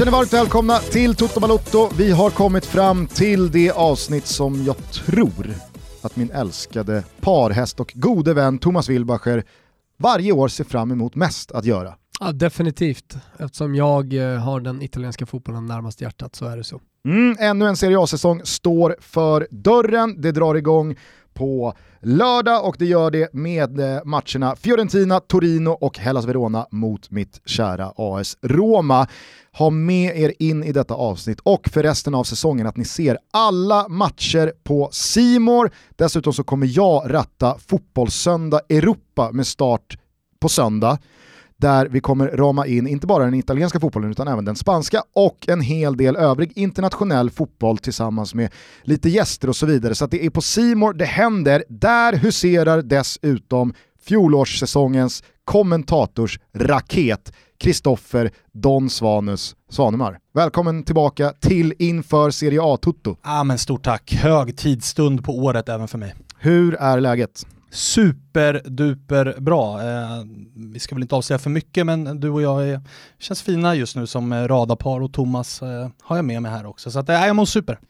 Känner varmt välkomna till Toto Balotto. Vi har kommit fram till det avsnitt som jag tror att min älskade parhäst och gode vän Thomas Wilbacher varje år ser fram emot mest att göra. Ja, definitivt. Eftersom jag eh, har den italienska fotbollen närmast hjärtat så är det så. Mm, ännu en Serie A-säsong står för dörren. Det drar igång på lördag och det gör det med eh, matcherna Fiorentina, Torino och Hellas Verona mot mitt kära AS Roma. Ha med er in i detta avsnitt och för resten av säsongen att ni ser alla matcher på Simor. Dessutom så kommer jag ratta Fotbollssöndag Europa med start på söndag där vi kommer rama in inte bara den italienska fotbollen utan även den spanska och en hel del övrig internationell fotboll tillsammans med lite gäster och så vidare. Så det är på Simor det händer. Där huserar dessutom fjolårssäsongens kommentatorsraket Kristoffer Don Svanus Svanemar. Välkommen tillbaka till Inför Serie A-Tutto. Ja, men stort tack. Hög tidsstund på året även för mig. Hur är läget? Superduper bra. Eh, vi ska väl inte avslöja för mycket men du och jag är, känns fina just nu som radarpar och Thomas eh, har jag med mig här också. Så att, eh, jag mår super.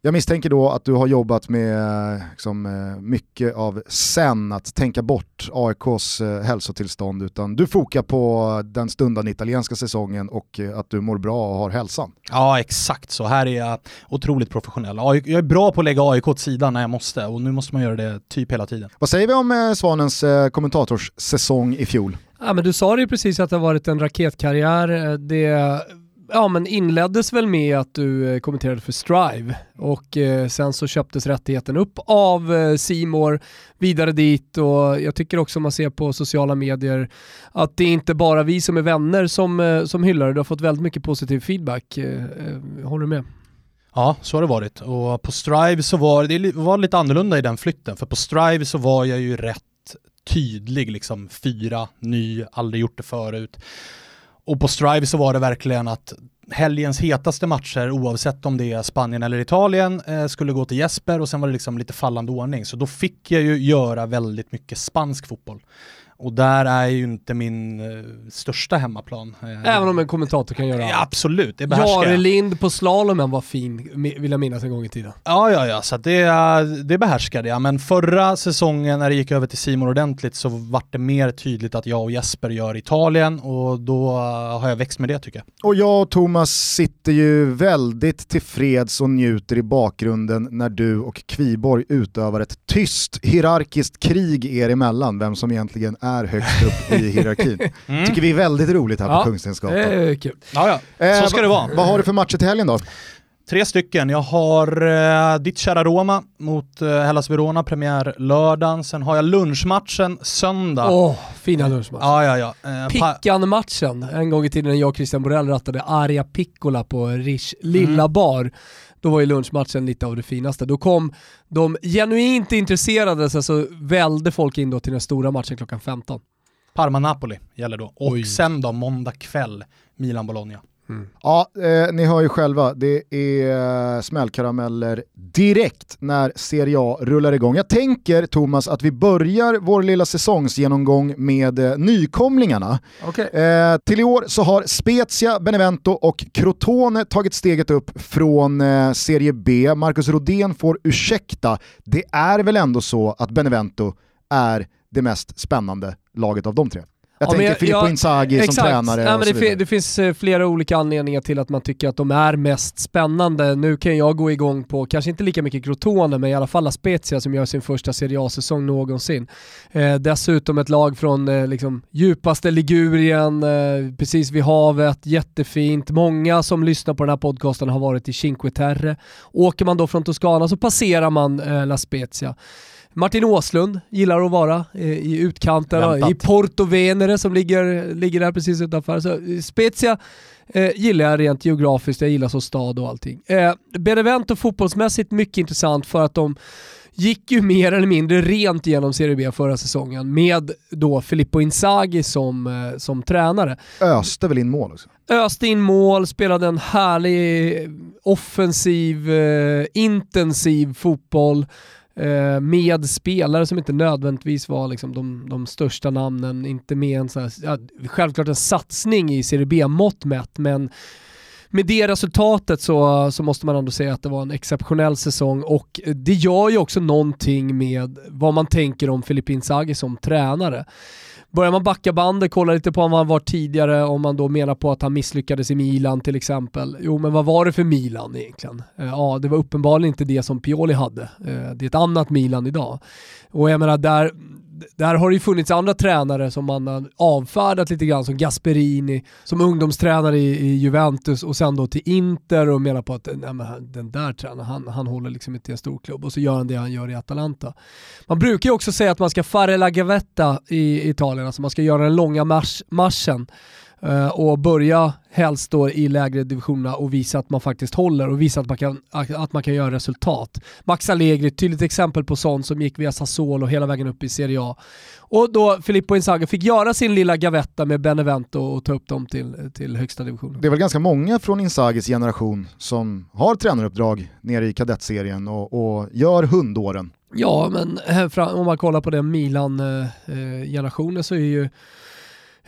Jag misstänker då att du har jobbat med liksom, eh, mycket av sen, att tänka bort AIKs eh, hälsotillstånd, utan du fokar på den stundande italienska säsongen och eh, att du mår bra och har hälsan. Ja, exakt så. Här är jag otroligt professionell. Jag är bra på att lägga AIK åt sidan när jag måste och nu måste man göra det typ hela tiden. Vad säger vi om Svanens kommentatorssäsong i fjol? Ja, men du sa det ju precis att det har varit en raketkarriär. Det ja, men inleddes väl med att du eh, kommenterade för Strive och eh, sen så köptes rättigheten upp av eh, Simor vidare dit och jag tycker också man ser på sociala medier att det är inte bara vi som är vänner som, eh, som hyllar det. Du har fått väldigt mycket positiv feedback. Eh, eh, håller du med? Ja, så har det varit. Och på Strive så var det var lite annorlunda i den flytten, för på Strive så var jag ju rätt tydlig, liksom fyra, ny, aldrig gjort det förut. Och på Strive så var det verkligen att helgens hetaste matcher, oavsett om det är Spanien eller Italien, eh, skulle gå till Jesper och sen var det liksom lite fallande ordning. Så då fick jag ju göra väldigt mycket spansk fotboll. Och där är ju inte min uh, största hemmaplan. Eh, Även om en kommentator kan göra ja, Absolut, det behärskar Jare Lind på slalomen var fin, vill jag minnas en gång i tiden. Ja, ja, ja, så det, det behärskade jag. Men förra säsongen när det gick över till Simon ordentligt så vart det mer tydligt att jag och Jesper gör Italien och då har jag växt med det tycker jag. Och jag och Thomas sitter ju väldigt tillfreds och njuter i bakgrunden när du och Kviborg utövar ett tyst hierarkiskt krig er emellan, vem som egentligen är högst upp i hierarkin. Mm. tycker vi är väldigt roligt här på Kungstensgatan. Det är kul. Ja, ja. Så eh, ska det vara. Vad har du för matcher till helgen då? Tre stycken. Jag har eh, ditt kära Roma mot eh, Hellas Verona, premiär lördagen. Sen har jag lunchmatchen söndag. Åh, oh, fina lunchmatchen. Ja, ja, ja. Eh, Pickan-matchen, en gång i tiden när jag och Christian Borell rattade Aria Piccola på Rish lilla mm. bar då var ju lunchmatchen lite av det finaste. Då kom de genuint intresserade, så alltså välde folk in då till den stora matchen klockan 15. Parma-Napoli gäller då. Och Oj. sen då måndag kväll, Milan-Bologna. Mm. Ja, eh, ni hör ju själva, det är smällkarameller direkt när Serie A rullar igång. Jag tänker Thomas att vi börjar vår lilla säsongsgenomgång med eh, nykomlingarna. Okay. Eh, till i år så har Spezia, Benevento och Crotone tagit steget upp från eh, Serie B. Marcus Rodén får ursäkta, det är väl ändå så att Benevento är det mest spännande laget av de tre? Jag ja, tänker jag, Filippo Inzaghi exakt. som tränare ja, men det, det, finns eh, flera olika anledningar till att man tycker att de är mest spännande. Nu kan jag gå igång på, kanske inte lika mycket Crotone, men i alla fall La Spezia som gör sin första Serie A-säsong någonsin. Eh, dessutom ett lag från eh, liksom, djupaste Ligurien, eh, precis vid havet, jättefint. Många som lyssnar på den här podcasten har varit i Cinque Terre. Åker man då från Toscana så passerar man eh, La Spezia. Martin Åslund gillar att vara eh, i utkanten, i Porto Venere som ligger, ligger där precis utanför. Så eh, Spezia eh, gillar jag rent geografiskt, jag gillar som stad och allting. Eh, Benevento fotbollsmässigt mycket intressant för att de gick ju mer eller mindre rent genom Serie B förra säsongen med då Filippo Inzaghi som, eh, som tränare. Öste väl in mål också? Öste in mål, spelade en härlig offensiv, eh, intensiv fotboll. Eh, med spelare som inte nödvändigtvis var liksom de, de största namnen, inte med en sån här, ja, självklart en satsning i Serie B-mått mätt, men med det resultatet så, så måste man ändå säga att det var en exceptionell säsong och det gör ju också någonting med vad man tänker om Filippin Inzaghi som tränare. Börjar man backa bandet, kolla lite på om han var tidigare, om man då menar på att han misslyckades i Milan till exempel. Jo, men vad var det för Milan egentligen? Eh, ja, det var uppenbarligen inte det som Pioli hade. Eh, det är ett annat Milan idag. Och jag menar, där, där har det ju funnits andra tränare som man har avfärdat lite grann, som Gasperini, som ungdomstränare i, i Juventus och sen då till Inter och menar på att nej, men den där tränaren, han, han håller liksom inte i en stor klubb och så gör han det han gör i Atalanta. Man brukar ju också säga att man ska fare la gavetta i Italien, alltså man ska göra den långa mars, marschen och börja helst då i lägre divisionerna och visa att man faktiskt håller och visa att man kan, att man kan göra resultat. Max Allegri, ett tydligt exempel på sånt som gick via Sassuolo hela vägen upp i Serie A. Och då Filippo Inzaghi fick göra sin lilla gavetta med Benevento och ta upp dem till, till högsta divisionen. Det är väl ganska många från Inzaghis generation som har tränaruppdrag nere i kadettserien och, och gör hundåren. Ja, men om man kollar på den Milan-generationen så är ju Eh,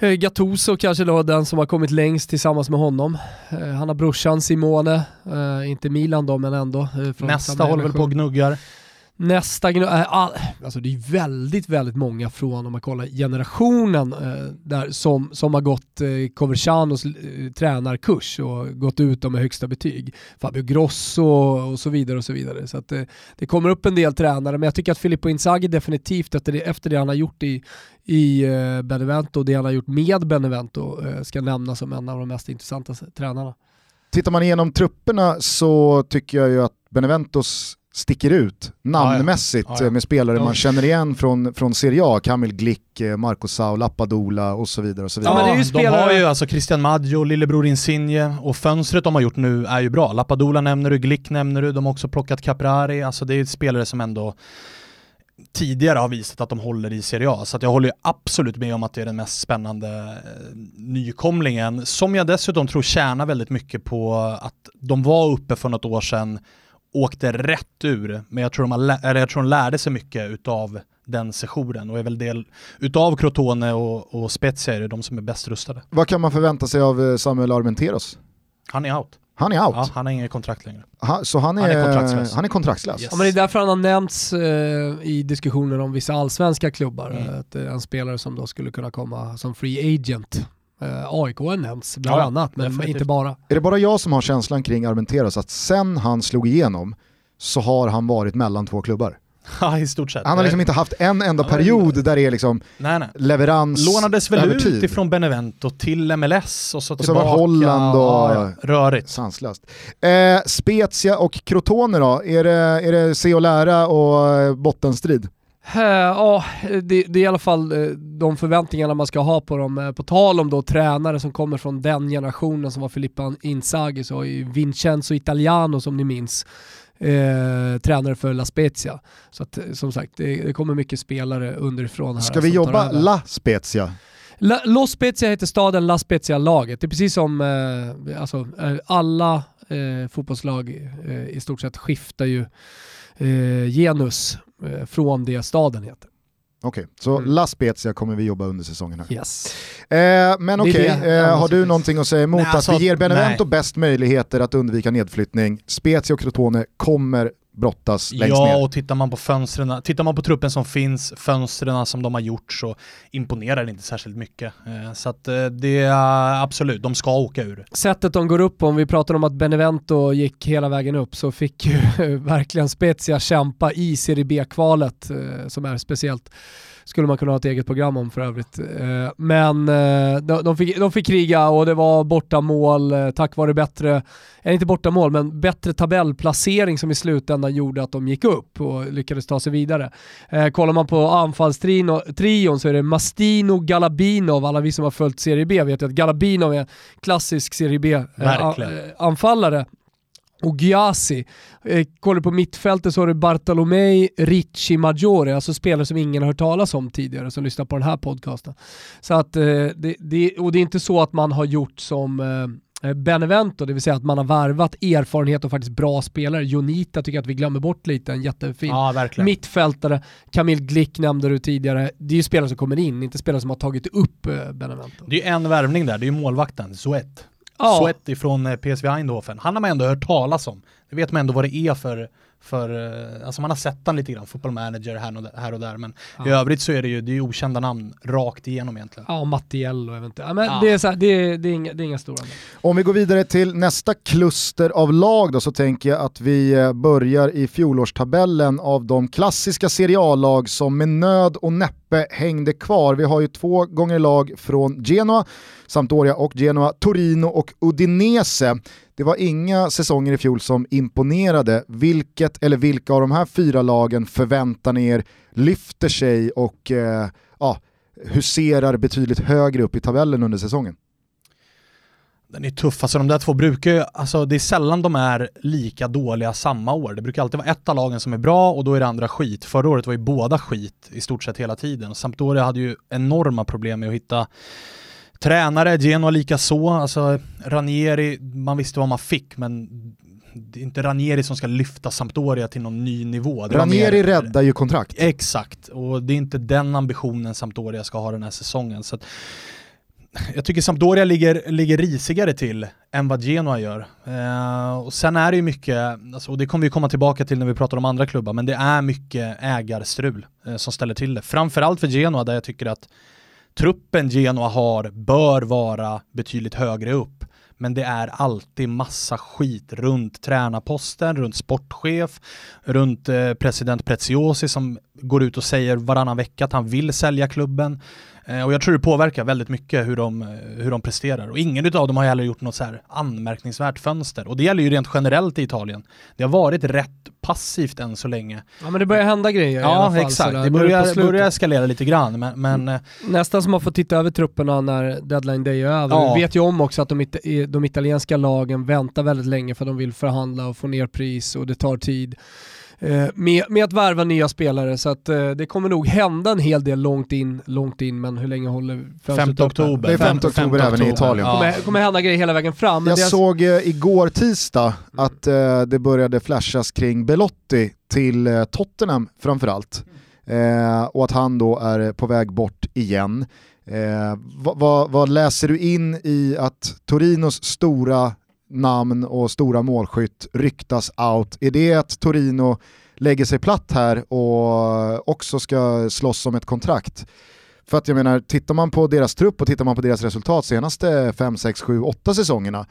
Gattuso kanske då den som har kommit längst tillsammans med honom. Eh, han har brorsan Simone, eh, inte Milan då men ändå. Nästa håller väl på och gnuggar. Nästa äh, alltså det är väldigt, väldigt många från, om man kollar generationen, äh, där, som, som har gått eh, äh, Covercianos äh, eh, tränarkurs och gått ut med högsta betyg. Fabio Grosso och så vidare och så vidare. Så att, äh, det kommer upp en del tränare, men jag tycker att Filippo Inzaghi definitivt efter det, efter det han har gjort i, i äh, Benevento och det han har gjort med Benevento äh, ska nämnas som en av de mest intressanta tränarna. Tittar man igenom trupperna så tycker jag ju att Beneventos sticker ut namnmässigt ja, ja. Ja, med spelare man känner igen från, från Serie A, Kamil Glick, eh, Marco Sau, Lappadula och så vidare. Och så vidare. Ja, men det är ju spelare... De har ju alltså Christian Maggio, lillebror Insigne och fönstret de har gjort nu är ju bra. Lappadula nämner du, Glick nämner du, de har också plockat Caprari, alltså det är spelare som ändå tidigare har visat att de håller i Serie A. Så jag håller absolut med om att det är den mest spännande eh, nykomlingen, som jag dessutom tror tjänar väldigt mycket på att de var uppe för något år sedan åkte rätt ur, men jag tror de, har, eller jag tror de lärde sig mycket utav den sessionen och är väl del utav Crotone och, och Spezia är det de som är bäst rustade. Vad kan man förvänta sig av eh, Samuel Armenteros? Han är out. Han är out? Ja, han har inget kontrakt längre. Ha, så han är, han är kontraktslös? Han är kontraktslös. Yes. Ja, men det är därför han har nämnts eh, i diskussioner om vissa allsvenska klubbar. Mm. Att, eh, en spelare som då skulle kunna komma som free agent Uh, AIK har nämnts bland ja, annat, men definitivt. inte bara. Är det bara jag som har känslan kring Armenteros att sen han slog igenom så har han varit mellan två klubbar? Ja, i stort sett. Han har liksom inte haft en enda period där det är liksom nej, nej. leverans Lånades väl ut tid. ifrån Benevento till MLS och så och tillbaka. Och så Holland och... Ja. Rörigt. Sanslöst. Eh, Spezia och Crotone då? Är det, är det se och lära och eh, bottenstrid? Ja, det, det, är i alla fall eh, de förväntningarna man ska ha på dem. Eh, på tal om då tränare som kommer från den generationen som var Filippa Inzaghi så är Vincenzo Italiano som ni minns eh, tränare för La Spezia. Så att, eh, som sagt, det, det kommer mycket spelare underifrån här. Ska vi jobba La Spezia? La, Los Spezia heter staden, La Spezia laget. Det är precis som eh, alltså, alla eh, fotbollslag i stort sett skiftar ju genus Eh, från det staden heter. Okej, okay, så mm. La Spezia kommer vi jobba under säsongen här. Yes. Eh, men okej, okay, eh, har du någonting att säga emot nej, alltså, att vi ger Benevento nej. bäst möjligheter att undvika nedflyttning? Spezia och Crotone kommer brottas längst ja, ner. Ja, och tittar man på fönstren, tittar man på truppen som finns, fönstren som de har gjort så imponerar det inte särskilt mycket. Eh, så att eh, det är absolut, de ska åka ur. Sättet de går upp på, om vi pratar om att Benevento gick hela vägen upp, så fick ju verkligen Spezia kämpa i Serie B-kvalet eh, som är speciellt skulle man kunna ha ett eget program om för övrigt. Eh, men eh, de fick, de fick kriga och det var bortamål eh, tack vare bättre, eller inte bortamål, men bättre tabellplacering som i slutändan gjorde att de gick upp och lyckades ta sig vidare. Kollar man på anfallstrion så är det Mastino Galabinov, alla vi som har följt Serie B vet ju att Galabinov är klassisk Serie B-anfallare och Gyasi. Eh, kollar på mittfältet så har du Bartolomei Ricci Maggiore, alltså spelare som ingen har hört talas om tidigare som lyssnar på den här podcasten. Så att, eh, det, det, och det är inte så att man har gjort som eh, Benevento, det vill säga att man har värvat erfarenhet och faktiskt bra spelare. Jonita tycker jag att vi glömmer bort lite, en jättefin ja, mittfältare. Camille Glick nämnde du tidigare. Det är ju spelare som kommer in, inte spelare som har tagit upp eh, Benevento. Det är ju en värvning där, det är ju målvakten, Zoet. Ja. Sweaty från eh, PSV Eindhoven. Han har man ändå hört talas om. Det vet man ändå vad det är för för, eh, alltså man har sett han lite grann, football manager här och, där, här och där, men ja. i övrigt så är det ju det är okända namn rakt igenom egentligen. Ja, Mattiello eventuellt. Ja, men ja. Det, är så här, det, är, det, är inga, det är inga stora namn. Om vi går vidare till nästa kluster av lag då så tänker jag att vi eh, börjar i fjolårstabellen av de klassiska Serie A-lag som med nöd och näppe hängde kvar. Vi har ju två gånger lag från Genoa, Sampdoria och Genoa, Torino och Udinese. Det var inga säsonger i fjol som imponerade. Vilket eller vilka av de här fyra lagen förväntar ni er lyfter sig och eh, ja, huserar betydligt högre upp i tabellen under säsongen? Den är tuff, alltså de där två brukar ju, alltså det är sällan de är lika dåliga samma år. Det brukar alltid vara ett av lagen som är bra och då är det andra skit. Förra året var ju båda skit i stort sett hela tiden. Sampdoria hade ju enorma problem med att hitta Tränare, Genoa lika så. Alltså Ranieri, man visste vad man fick men det är inte Ranieri som ska lyfta Sampdoria till någon ny nivå. Det Ranieri mer... räddar ju kontrakt. Exakt, och det är inte den ambitionen Sampdoria ska ha den här säsongen. Så att, jag tycker Sampdoria ligger, ligger risigare till än vad Genoa gör. Eh, och sen är det ju mycket, alltså, och det kommer vi komma tillbaka till när vi pratar om andra klubbar, men det är mycket ägarstrul eh, som ställer till det. Framförallt för Genoa där jag tycker att truppen Genoa har bör vara betydligt högre upp. Men det är alltid massa skit runt tränarposten, runt sportchef, runt eh, president Preziosi som går ut och säger varannan vecka att han vill sälja klubben. Eh, och jag tror det påverkar väldigt mycket hur de, eh, hur de presterar. Och ingen av dem har heller gjort något så här anmärkningsvärt fönster. Och det gäller ju rent generellt i Italien. Det har varit rätt passivt än så länge. Ja men det börjar hända grejer Ja i alla fall, exakt, det börjar, börjar eskalera lite grann. Men, men mm. Eh, Nästan som har fått titta över trupperna när deadline day är över. Ja. Vi vet ju om också att de, de italienska lagen väntar väldigt länge för att de vill förhandla och få ner pris och det tar tid. Eh, med, med att värva nya spelare så att eh, det kommer nog hända en hel del långt in, långt in men hur länge håller 5 oktober. Det är 5 oktober även i Italien. Ja. Kommer, kommer hända grejer hela vägen fram. Jag såg eh, igår tisdag att eh, det började flashas kring Belotti till eh, Tottenham framförallt. Eh, och att han då är på väg bort igen. Eh, vad, vad, vad, läser du in i att Torinos stora namn och stora målskytt ryktas out. Är det att Torino lägger sig platt här och också ska slåss om ett kontrakt? För att jag menar, tittar man på deras trupp och tittar man på deras resultat senaste 5, 6, 7, 8 säsongerna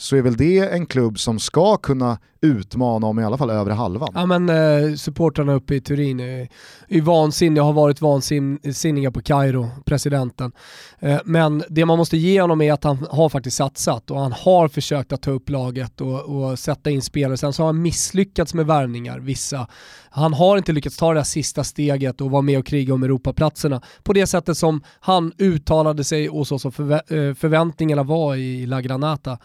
så är väl det en klubb som ska kunna utmana om i alla fall övre halvan. Ja men eh, supportrarna uppe i Turin är, är vansinniga, har varit vansinniga på Kairo, presidenten. Eh, men det man måste ge honom är att han har faktiskt satsat och han har försökt att ta upp laget och, och sätta in spelare. Sen så har han misslyckats med värvningar, vissa. Han har inte lyckats ta det där sista steget och vara med och kriga om Europaplatserna på det sättet som han uttalade sig och så som förvä eh, förväntningarna var i La Granata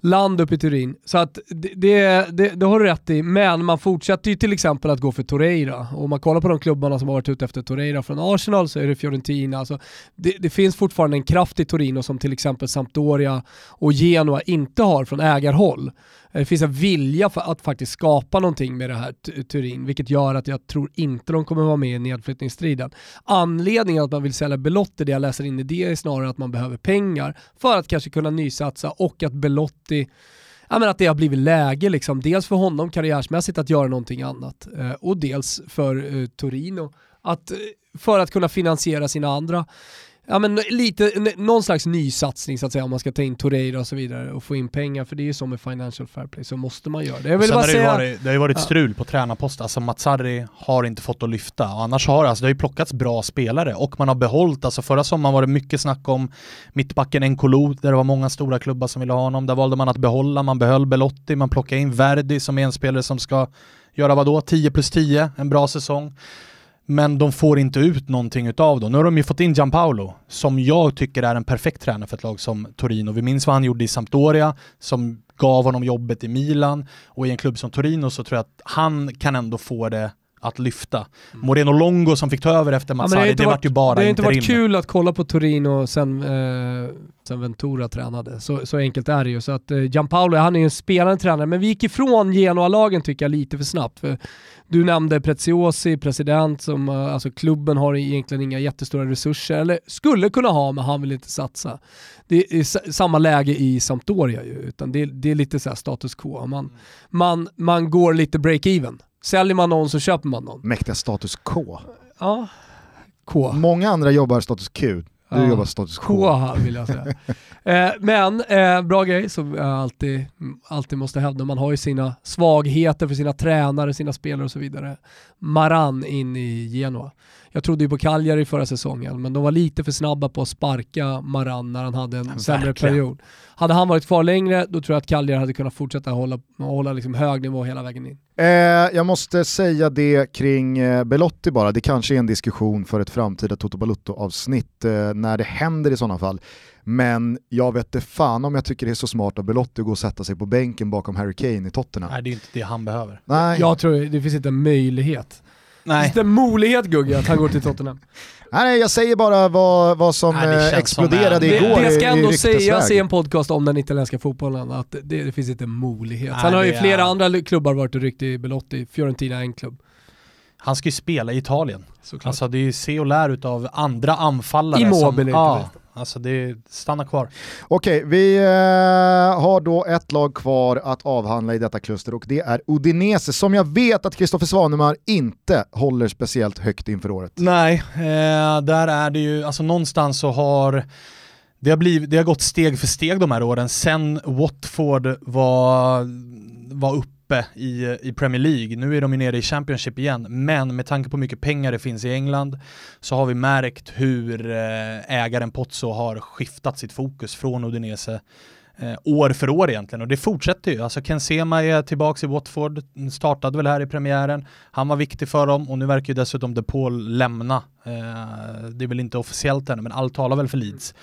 land uppe i Turin. Så att det, det, det, det har du rätt i, men man fortsätter ju till exempel att gå för Torreira. Och om man kollar på de klubbarna som har varit ute efter Torreira från Arsenal så är det Fiorentina. Alltså, det, det finns fortfarande en kraft i Torino som till exempel Sampdoria och Genoa inte har från ägarhåll. Eh, det finns en vilja för att faktiskt skapa någonting med det här Turin, vilket gör att jag tror inte de kommer vara med i nedflyttningsstriden. Anledningen att man vill sälja Belotti, det jag läser in i det, är snarare att man behöver pengar för att kanske kunna nysatsa och att Belotti ja, men att det har blivit läge, liksom, dels för honom karriärsmässigt att göra någonting annat eh, och dels för eh, Torino att, eh, för att kunna finansiera sina andra ja, men lite, någon slags nysatsning så att säga om man ska ta in Torreira och så vidare och få in pengar för det är ju så med Financial Fair Play så måste man göra det. Jag vill bara säga, det, varit, det har ju varit strul på tränarpost, alltså Matsari har inte fått att lyfta. Och annars har alltså, det har ju plockats bra spelare och man har behållit, alltså förra sommaren var det mycket snack om mittbacken Nkolo där det var många stora klubbar som ville ha honom, där valde man att behålla, man behöll Belotti, man plockade in Verdi som är en spelare som ska göra vadå, 10 plus 10, en bra säsong men de får inte ut någonting utav dem. Nu har de ju fått in Gianpaolo, som jag tycker är en perfekt tränare för ett lag som Torino. Vi minns vad han gjorde i Sampdoria, som gav honom jobbet i Milan, och i en klubb som Torino så tror jag att han kan ändå få det att lyfta. Mm. Moreno Longo som fick ta över efter Mazzari, ja, det, det vart ju bara Det har inte varit kul att kolla på Torino sen, eh, sen Ventura tränade. Så, så enkelt är det ju. Så att eh, Gianpaolo, han är ju en spelande tränare, men vi gick ifrån Genoa-lagen tycker jag lite för snabbt. För du nämnde Preziosi, president, som eh, alltså klubben har egentligen inga jättestora resurser, eller skulle kunna ha men han vill inte satsa. Det är samma läge i Sampdoria ju, utan det, det är lite så status quo. Man, mm. man, man går lite break-even. Säljer man någon så köper man någon. Mäktiga status K. Ja, K. Många andra jobbar status Q. Du ja. jobbar status. K vill jag säga. eh, men eh, bra grej som jag alltid, alltid måste hävda. Man har ju sina svagheter för sina tränare, sina spelare och så vidare. Maran in i Genoa. Jag trodde ju på Cagliari förra säsongen, men de var lite för snabba på att sparka Maran när han hade en ja, sämre verkligen. period. Hade han varit kvar längre, då tror jag att Cagliari hade kunnat fortsätta hålla, hålla liksom hög nivå hela vägen in. Eh, jag måste säga det kring eh, Belotti bara, det kanske är en diskussion för ett framtida Toto Balutto-avsnitt eh, när det händer i sådana fall. Men jag vet inte fan om jag tycker det är så smart av Belotti att gå och sätta sig på bänken bakom Harry Kane i Tottenham. Nej, det är inte det han behöver. Nej. Jag tror det finns inte en möjlighet. Nej. Finns det en möjlighet Gugge att han går till Tottenham? Nej, jag säger bara vad, vad som Nej, exploderade som igår Det, det ska ändå sägas i en podcast om den italienska fotbollen, att det, det finns inte möjlighet. Nej, Sen har ju flera är... andra klubbar varit och ryckt i Belotti, Fiorentina är en klubb. Han ska ju spela i Italien. Såklart. Alltså det är ju se och lär av andra anfallare. Immobile som, ja, Alltså det stannar kvar. Okej, vi eh, har då ett lag kvar att avhandla i detta kluster och det är Udinese som jag vet att Kristoffer Svanemar inte håller speciellt högt inför året. Nej, eh, där är det ju, alltså någonstans så har det har, blivit, det har gått steg för steg de här åren sen Watford var, var uppe uppe i, i Premier League. Nu är de ju nere i Championship igen, men med tanke på hur mycket pengar det finns i England så har vi märkt hur eh, ägaren Pozzo har skiftat sitt fokus från Udinese eh, år för år egentligen och det fortsätter ju. Alltså Ken Sema är tillbaka i Watford, startade väl här i premiären. Han var viktig för dem och nu verkar ju dessutom De Paul lämna. Eh, det är väl inte officiellt ännu men allt talar väl för Leeds.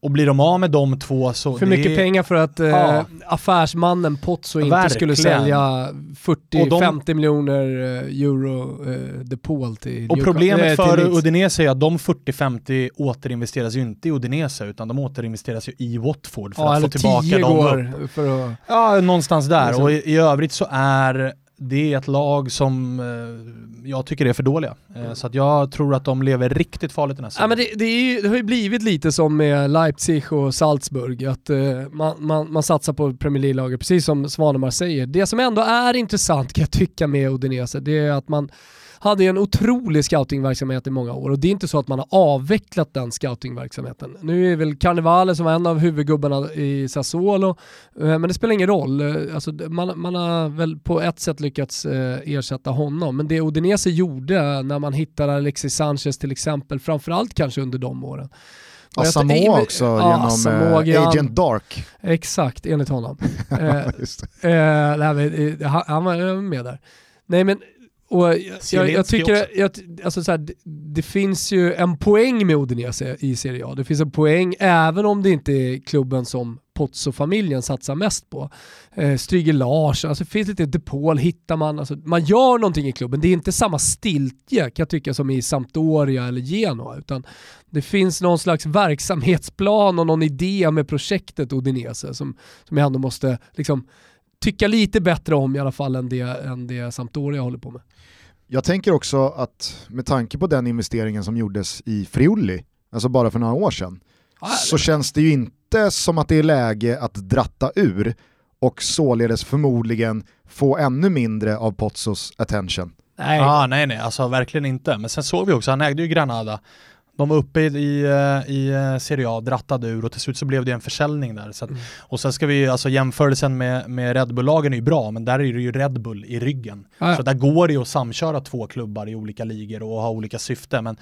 Och blir de av med de två så... För mycket är... pengar för att eh, ja. affärsmannen Pozzo inte Verkligen. skulle sälja 40-50 de... miljoner eh, euro eh, depol till Och problemet för. Udinese är att de 40-50 återinvesteras ju inte i Udinese utan de återinvesteras ju i Watford för ja, att få tillbaka dem. För att... Ja, någonstans där. Liksom. Och i, i övrigt så är det är ett lag som eh, jag tycker är för dåliga. Eh, mm. Så att jag tror att de lever riktigt farligt i nästa ja, men det, det, ju, det, har ju blivit lite som med Leipzig och Salzburg, att eh, man, man, man satsar på Premier League-lager, precis som Svanemar säger. Det som ändå är intressant kan jag tycka med Udinese, det är att man hade en otrolig scoutingverksamhet i många år och det är inte så att man har avvecklat den scoutingverksamheten. Nu är väl Carnevale som var en av huvudgubbarna i Sassuolo, eh, men det spelar ingen roll. Eh, alltså, man, man har väl på ett sätt lyckats eh, ersätta honom, men det Udinese gjorde när man hittade Alexis Sanchez till exempel, framförallt kanske under de åren, Asamoah också ja, genom Asamoah, äh, Agent Dark. Exakt, enligt honom. eh, eh, han, han var med där. Nej men och jag, jag, tycker, jag, alltså så här, det, det, finns ju en poäng med Udinese i Serie A. Det finns en poäng även om det inte är klubben som Pozzo-familjen satsar mest på. Eh, Stryger Lars, alltså det finns lite Depol, hittar man, alltså, man gör någonting i klubben. Det är inte samma stiltje kan jag tycka som i Sampdoria eller Genoa, utan det finns någon slags verksamhetsplan och någon idé med projektet Udinese som, som jag ändå måste liksom tycka lite bättre om i alla fall än det, än det Sampdoria håller på med. Jag tänker också att med tanke på den investeringen som gjordes i Friuli, alltså bara för några år sedan, ah, så känns det ju inte som att det är läge att dratta ur och således förmodligen få ännu mindre av Pozzos attention. Nej. Ah, nej, nej, alltså verkligen inte. Men sen såg vi också, han ägde ju Granada de var uppe i, i, eh, i eh, Serie A, drattade ur och till slut så blev det en försäljning där. Att, mm. Och sen ska vi, alltså jämförelsen med, med Red Bull-lagen är ju bra, men där är det ju Red Bull i ryggen. Ah, ja. Så där går det ju att samköra två klubbar i olika ligor och ha olika syften. Men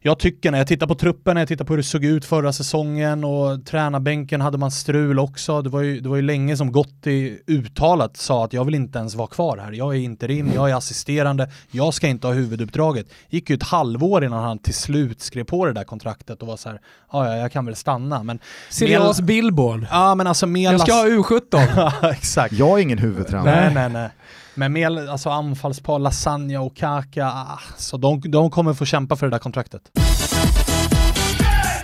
jag tycker när jag tittar på truppen, när jag tittar på hur det såg ut förra säsongen och tränarbänken hade man strul också. Det var ju, det var ju länge som Gotti uttalat sa att jag vill inte ens vara kvar här. Jag är interim, jag är assisterande, jag ska inte ha huvuduppdraget. gick ju ett halvår innan han till slut skrev på det där kontraktet och var så här, ja jag kan väl stanna. Men Sirius Billborn. Ja men alltså med Jag ska ha U17. exakt. Jag är ingen huvudtränare. Nej nej nej. Men med alltså, anfallspar, Lasagna och Kaka, ah, så de, de kommer få kämpa för det där kontraktet.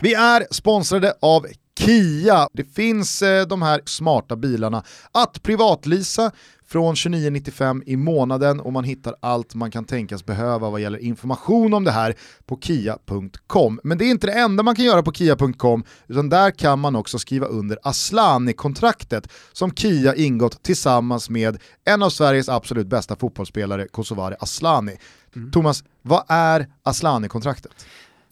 Vi är sponsrade av Kia. Det finns eh, de här smarta bilarna att privatlisa från 29,95 i månaden och man hittar allt man kan tänkas behöva vad gäller information om det här på kia.com. Men det är inte det enda man kan göra på kia.com utan där kan man också skriva under Aslani-kontraktet som Kia ingått tillsammans med en av Sveriges absolut bästa fotbollsspelare, Kosovare Aslani. Mm. Thomas, vad är Aslani-kontraktet?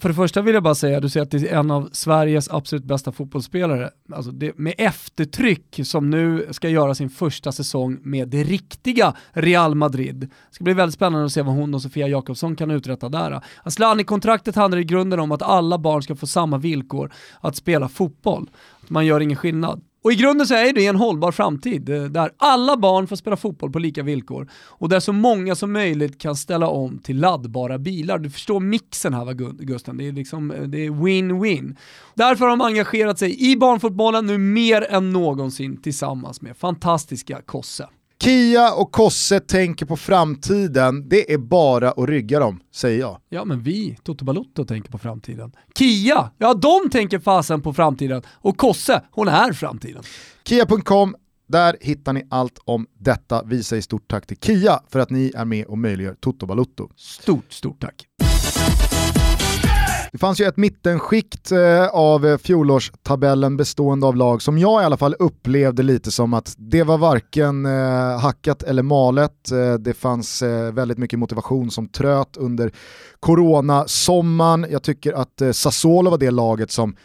För det första vill jag bara säga, du säger att det är en av Sveriges absolut bästa fotbollsspelare. Alltså det, med eftertryck som nu ska göra sin första säsong med det riktiga Real Madrid. Det ska bli väldigt spännande att se vad hon och Sofia Jakobsson kan uträtta där. Asllani-kontraktet handlar i grunden om att alla barn ska få samma villkor att spela fotboll. Man gör ingen skillnad. Och i grunden så är det en hållbar framtid eh, där alla barn får spela fotboll på lika villkor och där så många som möjligt kan ställa om till laddbara bilar. Du förstår mixen här va Gusten, det är liksom eh, det är win-win. Därför har de engagerat sig i barnfotbollen nu mer än någonsin tillsammans med fantastiska Kosse. Kia och Kosse tänker på framtiden, det är bara att rygga dem, säger jag. Ja men vi, Toto Balotto, tänker på framtiden. Kia, ja de tänker fasen på framtiden. Och Kosse, hon är framtiden. Kia.com, där hittar ni allt om detta. Vi säger stort tack till Kia för att ni är med och möjliggör Toto Balotto. Stort, stort tack. Det fanns ju ett mittenskikt eh, av fjolårstabellen bestående av lag som jag i alla fall upplevde lite som att det var varken eh, hackat eller malet. Eh, det fanns väldigt mycket motivation som tröt under corona-sommaren. Jag tycker att Sassuolo var det laget som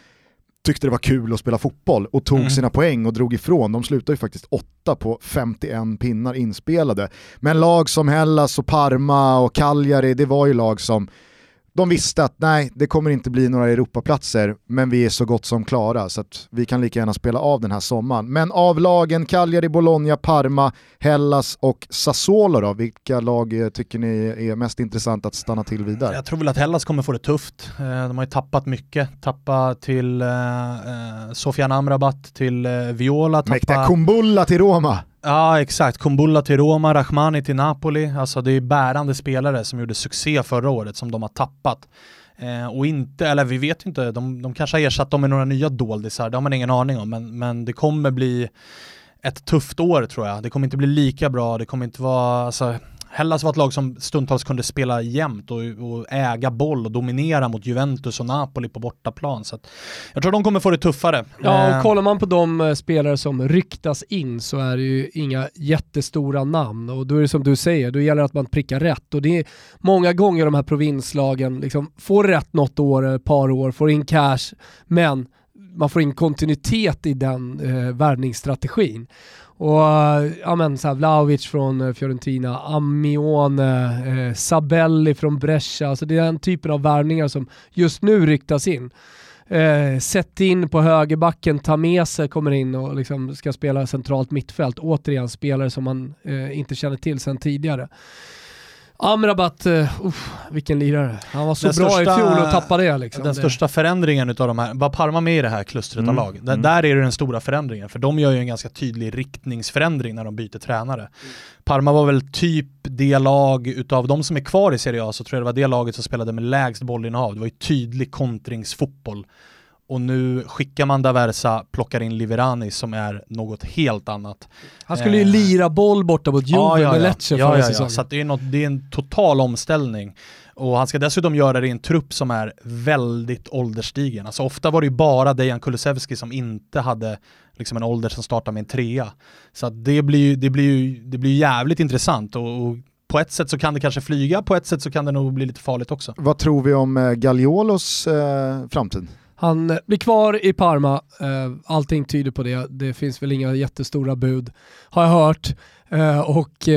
tyckte det var kul att spela fotboll och tog mm. sina poäng och drog ifrån. De slutade ju faktiskt åtta på 51 pinnar inspelade. Men lag som Hellas och Parma och Cagliari, det var ju lag som de visste att nej, det kommer inte bli några Europaplatser, men vi är så gott som klara så att vi kan lika gärna spela av den här sommaren. Men av lagen Cagliari, Bologna, Parma, Hellas och Sassuolo då, vilka lag eh, tycker ni är mest intressant att stanna till vidare? Jag tror väl att Hellas kommer få det tufft. Eh, de har ju tappat mycket, tappat till eh, Sofian Amrabat, till Viola, tappat... Mäktiga Kumbulla till Roma! Ja exakt, Kumbulla till Roma, Rahmani till Napoli. Alltså det är bärande spelare som gjorde succé förra året som de har tappat. Eh, och inte, eller vi vet inte, de, de kanske har ersatt dem med några nya doldisar, det har man ingen aning om. Men, men det kommer bli ett tufft år tror jag. Det kommer inte bli lika bra, det kommer inte vara, alltså, Hellas var ett lag som stundtals kunde spela jämnt och, och, äga boll och dominera mot Juventus och Napoli på bortaplan. Så jag tror de kommer få det tuffare. Ja, och eh, kollar man på de eh, spelare som ryktas in så är det ju inga jättestora namn och då är det som du säger, då gäller det att man prickar rätt och det är många gånger de här provinslagen liksom får rätt något år, ett par år, får in cash, men man får in kontinuitet i den eh, värvningsstrategin. Och ja men så här, Vlahovic från eh, Fiorentina, Amione, eh, Sabelli från Brescia, alltså det är den typen av värvningar som just nu ryktas in. Eh, Sätt in på högerbacken, Tamese kommer in och liksom ska spela centralt mittfält. Återigen spelare som man eh, inte känner till sedan tidigare. Amrabat, uh, vilken lirare. Han var så den bra största, i fjol och tappade det. Liksom. Den det. största förändringen utav de här, var Parma med i det här klustret mm. av lag? Där, mm. där är det den stora förändringen, för de gör ju en ganska tydlig riktningsförändring när de byter tränare. Mm. Parma var väl typ det lag utav de som är kvar i Serie A, så tror jag det var det laget som spelade med lägst bollinnehav. Det var ju tydlig kontringsfotboll och nu skickar man Daversa, plockar in Liverani som är något helt annat. Han skulle ju eh. lira boll borta mot Juve ja, ja, med Lecce ja, förra ja, ja, så det är, något, det är en total omställning. Och han ska dessutom göra det i en trupp som är väldigt ålderstigen. Alltså ofta var det ju bara Dejan Kulusevski som inte hade liksom en ålder som startar med en trea. Så det blir ju det blir, det blir jävligt intressant och, och på ett sätt så kan det kanske flyga, på ett sätt så kan det nog bli lite farligt också. Vad tror vi om eh, Gagliolos eh, framtid? Han eh, blir kvar i Parma, eh, allting tyder på det. Det finns väl inga jättestora bud, har jag hört. Eh, och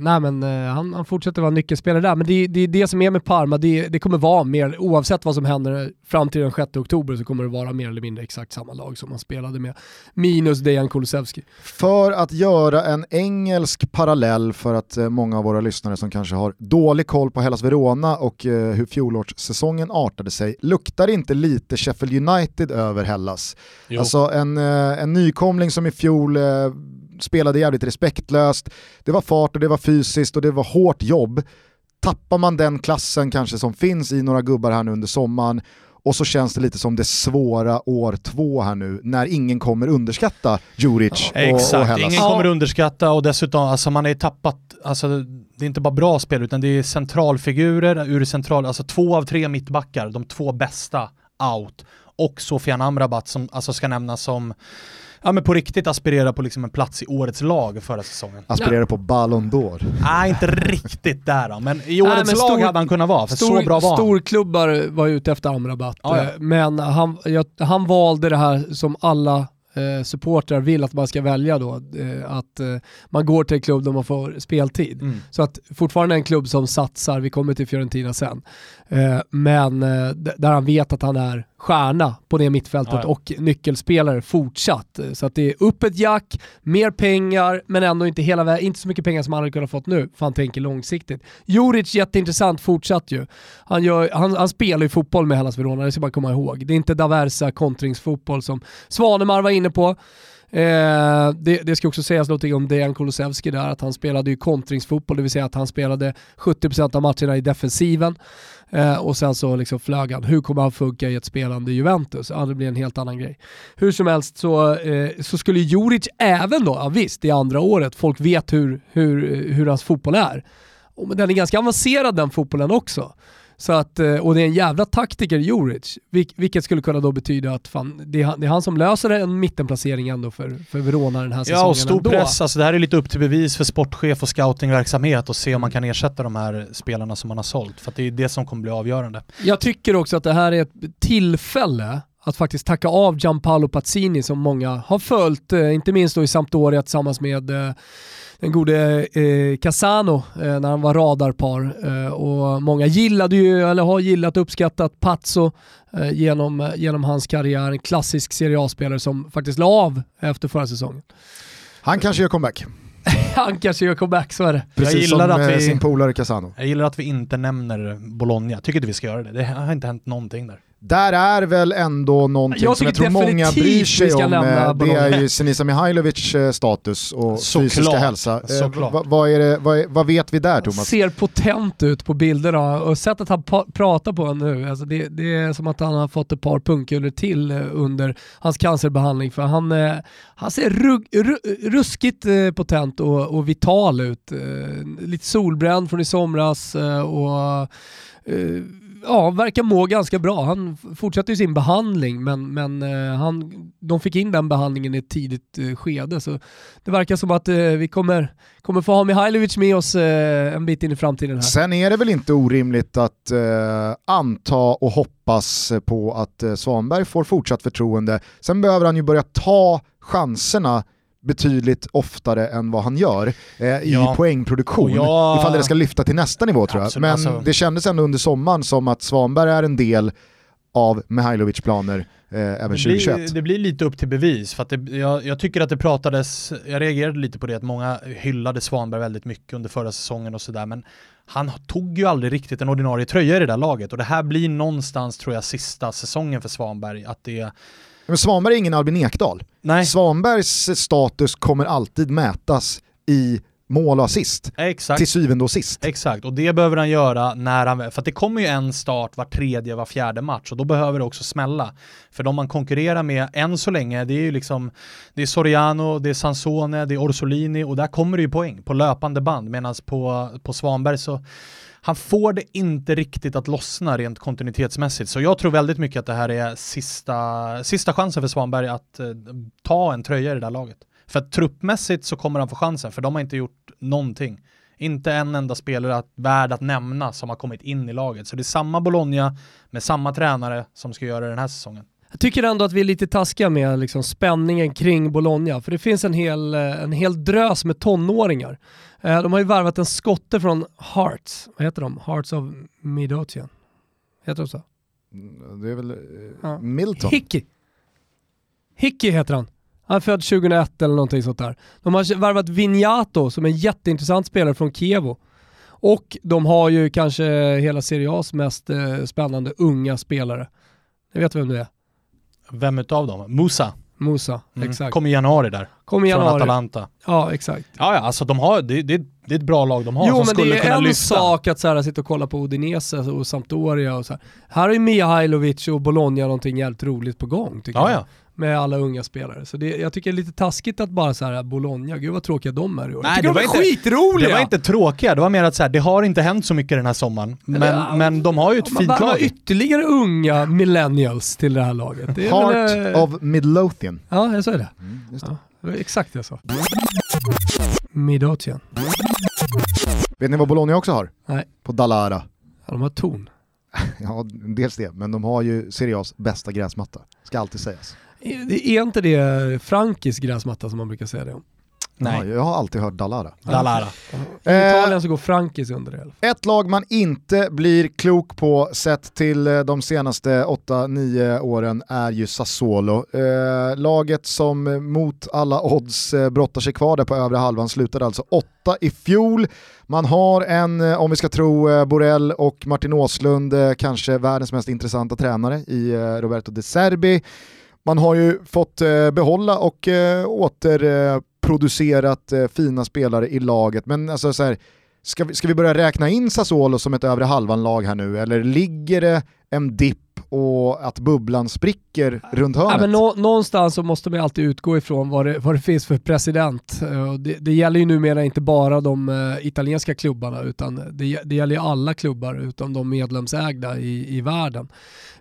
nej men, han, han, fortsätter vara nyckelspelare där, men det är det, det, som är med Parma, det, det, kommer vara mer, oavsett vad som händer fram till den 6 oktober så kommer det vara mer eller mindre exakt samma lag som han spelade med, minus Dejan Kulusevski. För att göra en engelsk parallell för att många av våra lyssnare som kanske har dålig koll på Hellas Verona och hur fjolårssäsongen artade sig, luktar inte lite Sheffield United över Hellas? Jo. Alltså en, en nykomling som i fjol spelade jävligt respektlöst, det var fart och det var fysiskt och det var hårt jobb. Tappar man den klassen kanske som finns i några gubbar här nu under sommaren och så känns det lite som det svåra år två här nu, när ingen kommer underskatta Djuric och, Exakt, och Hellas. ingen kommer underskatta och dessutom, alltså man är tappat, alltså det är inte bara bra spel utan det är centralfigurer ur central, alltså två av tre mittbackar, de två bästa out. Och Sofian Amrabat som alltså ska nämnas som ja men på riktigt aspirerar på liksom en plats i årets lag förra säsongen. Aspirerar på Ballon d'Or. Nej, inte riktigt där då, men i årets men lag stor- hade han kunnat vara, för Stor, så bra var han. storklubbar var ute efter Amrabat, Ja, ja. men han, jag, han valde det här som alla eh, supportrar vill att man ska välja då, eh, att eh, man går till en klubb där man får speltid. Mm. Så att fortfarande en klubb som satsar, vi kommer till Fiorentina sen, eh, men eh, där han vet att han är stjärna på det mittfältet Ja, ja. och nyckelspelare fortsatt. Så att det är upp ett jack, mer pengar, men ändå inte hela inte så mycket pengar som han hade kunnat fått nu, för han tänker långsiktigt. Juric jätteintressant, fortsatt ju. Han, gör, han, han spelar ju fotboll med Hellas Verona, det ska man komma ihåg. Det är inte Daversa kontringsfotboll som Svanemar var inne på. Eh, det, det ska också sägas någonting om Dejan Kulusevski där, att han spelade ju kontringsfotboll, det vill säga att han spelade 70% av matcherna i defensiven. Eh, och sen så liksom flög han. Hur kommer han funka i ett spelande Juventus? Ja, det blir en helt annan grej. Hur som helst så, eh, så skulle Juric även då, ja, visst det är andra året, folk vet hur, hur, hur hans fotboll är. Och, men den är ganska avancerad den fotbollen också. Så att, eh, och det är en jävla taktiker Juric, vil- vilket skulle kunna då betyda att fan, det, är han, det är han som löser en mittenplacering ändå för, för Verona den här säsongen Ja, och stor ändå. press. Alltså det här är lite upp till bevis för sportchef och scoutingverksamhet och se om man kan ersätta de här spelarna som man har sålt. För att det är det som kommer bli avgörande. Jag tycker också att det här är ett tillfälle att faktiskt tacka av Gianpaolo Pazzini som många har följt, eh, inte minst då i Sampdoria tillsammans med eh, den gode eh, Casano eh, när han var radarpar. Eh, och många gillade ju, eller har gillat och uppskattat Pazzo eh, genom, genom hans karriär. En klassisk Serie A-spelare som faktiskt la av efter förra säsongen. Han kanske gör comeback, Han kanske gör comeback, så är det. precis gillar som att eh, vi- sin polare Casano. Jag gillar att vi inte nämner Bologna. Tycker inte vi ska göra det. Det har inte hänt någonting där. Där är väl ändå någonting Jag som jag tror många bryr sig om. eh, Det är ju Senisa Mihailovic eh, status och Såklart, fysiska hälsa. Eh, vad- vad, är det, vad, vad vet vi där Thomas? ser potent ut på bilderna och sättet han pratar på nu, alltså det, det är som att han har fått ett par pungkulor till under hans cancerbehandling för han, han ser rugg, ru, ruskigt potent och, och vital ut. Lite solbränd från i somras och ja, verkar må ganska bra. Han fortsatte fortsätter ju sin behandling men, men eh, han, de fick in den behandlingen i ett tidigt eh, skede så det verkar som att eh, vi kommer, kommer få ha Mihailovic med oss eh, en bit in i framtiden här. Sen är det väl inte orimligt att eh, anta och hoppas på att eh, Svanberg får fortsatt förtroende. Sen behöver han ju börja ta chanserna betydligt oftare än vad han gör eh, i Ja. poängproduktion. Jag- Ifall det ska lyfta till nästa nivå tror jag. Absolut, Men alltså- det kändes ändå under sommaren som att Svanberg är en del av Mihailovic planer eh, även Det 2021. blir, det blir lite upp till bevis, för att det, jag, jag tycker att det pratades, jag reagerade lite på det, att många hyllade Svanberg väldigt mycket under förra säsongen och sådär, men han tog ju aldrig riktigt en ordinarie tröja i det där laget och det här blir någonstans, tror jag, sista säsongen för Svanberg, att det Men Svanberg är ingen Albin Ekdal. Nej, Svanbergs status kommer alltid mätas i mål och assist. exakt. Till syvende och sist. Exakt, och det behöver han göra när han, för det kommer ju en start var tredje, var fjärde match och då behöver det också smälla. För de man konkurrerar med än så länge, det är ju liksom, det är Soriano, det är Sansone, det är Orsolini och där kommer det ju poäng på löpande band medan på, på Svanberg så han får det inte riktigt att lossna rent kontinuitetsmässigt. Så jag tror väldigt mycket att det här är sista, sista chansen för Svanberg att eh, ta en tröja i det där laget. För att truppmässigt så kommer han få chansen, för de har inte gjort någonting. Inte en enda spelare att, värd att nämna som har kommit in i laget. Så det är samma Bologna med samma tränare som ska göra det den här säsongen. Jag tycker ändå att vi är lite taskiga med liksom spänningen kring Bologna, för det finns en hel, eh, en hel drös med tonåringar. Eh, De har ju värvat en skotte från Hearts, vad heter de? Hearts of Midlothian. Heter de så? Det är väl eh, Ja. Milton. Hickey. Hickey heter han. Han är född 2001 eller någonting sånt där. De har värvat Vignato som är en jätteintressant spelare från Kievo. Och de har ju kanske hela Serie A's mest eh, spännande unga spelare. Jag vet vem det är. Vem utav dem? Musa? Musa, Mm. exakt. Kom i januari där, Kom i från januari. Atalanta. Ja, exakt. Ja, ja, alltså de har, det, det, det är ett bra lag de har Jo som men skulle det är kunna en lyfta. sak att så här, sitta och kolla på Udinese och Sampdoria och så här. Här har ju Mihailovic och Bologna någonting jävligt roligt på gång tycker Ja, jag. ja. Med alla unga spelare. Så det, jag tycker det är lite taskigt att bara så här Bologna, gud vad tråkiga de är i år. Nej, det de var är inte- skitroliga! Det var inte tråkiga, det var mer att så här, det har inte hänt så mycket den här sommaren. Men, Ja, men de har ju ett Man fint lag. ytterligare unga millennials till det här laget. Det är väl, Heart eh, of Midlothian. Ja, jag sa det. Mm, just det. Ja, det var exakt det jag sa. Midlothian. Vet ni vad Bologna också har? Nej. På Dalara. Ja, de har ton. Ja, dels det, men de har ju Serie A's bästa gräsmatta. Ska alltid sägas. Är är inte det Frankis gräsmatta som man brukar säga det om? Nej, Ja, jag har alltid hört Dalara. Dalara. I Italien så går Frankis under det. Ett lag man inte blir klok på sett till eh, de senaste 8-9 åren är ju Sassuolo. Eh, laget som eh, mot alla odds brottar sig kvar där på övre halvan slutade alltså åtta i fjol. Man har en, om vi ska tro Borrell och Martin Åslund, kanske världens mest intressanta tränare i Roberto De Serbi. Man har ju fått eh, behålla och eh, återproducerat eh, fina spelare i laget, men alltså så här, Ska vi, ska vi börja räkna in Sassuolo som ett övre halvan-lag här nu, eller ligger det en dipp och att bubblan spricker runt hörnet? Ja, men nå, någonstans så måste man alltid utgå ifrån vad det, vad det finns för president. Eh, det, det gäller ju numera inte bara de eh, italienska klubbarna utan det, det gäller ju alla klubbar utom de medlemsägda i, i världen.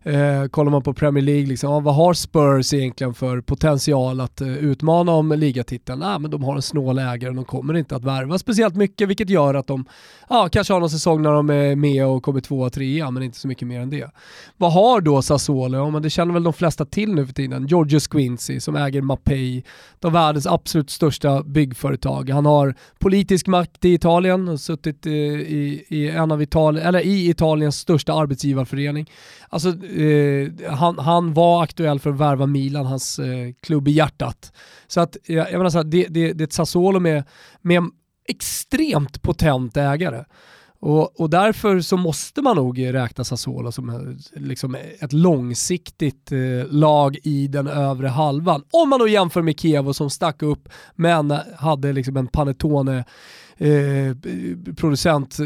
Eh, kollar man på Premier League, liksom, ja, vad har Spurs egentligen för potential att eh, utmana om ligatiteln? Ah, men de har en snål ägare och de kommer inte att värva speciellt mycket vilket gör att de ja, kanske har någon säsong när de är med och kommer tvåa, trea men inte så mycket mer än det. Vad har har då Sassuolo? Ja, men det känner väl de flesta till nu för tiden. Giorgio Squincy som äger Mapei, de världens absolut största byggföretag. Han har politisk makt i Italien och suttit eh, i, i, en av Itali eller i Italiens största arbetsgivarförening. Alltså, eh, han, han var aktuell för att värva Milan, hans eh, klubb i hjärtat. Så att, jag, jag menar så här, det, det, det är ett Sassuolo med, med en extremt potent ägare. Och, och därför så måste man nog räkna Sassuolo som eh, liksom ett långsiktigt eh, lag i den övre halvan. Om man då jämför med Kievo som stack upp men hade liksom en Panettone eh, producent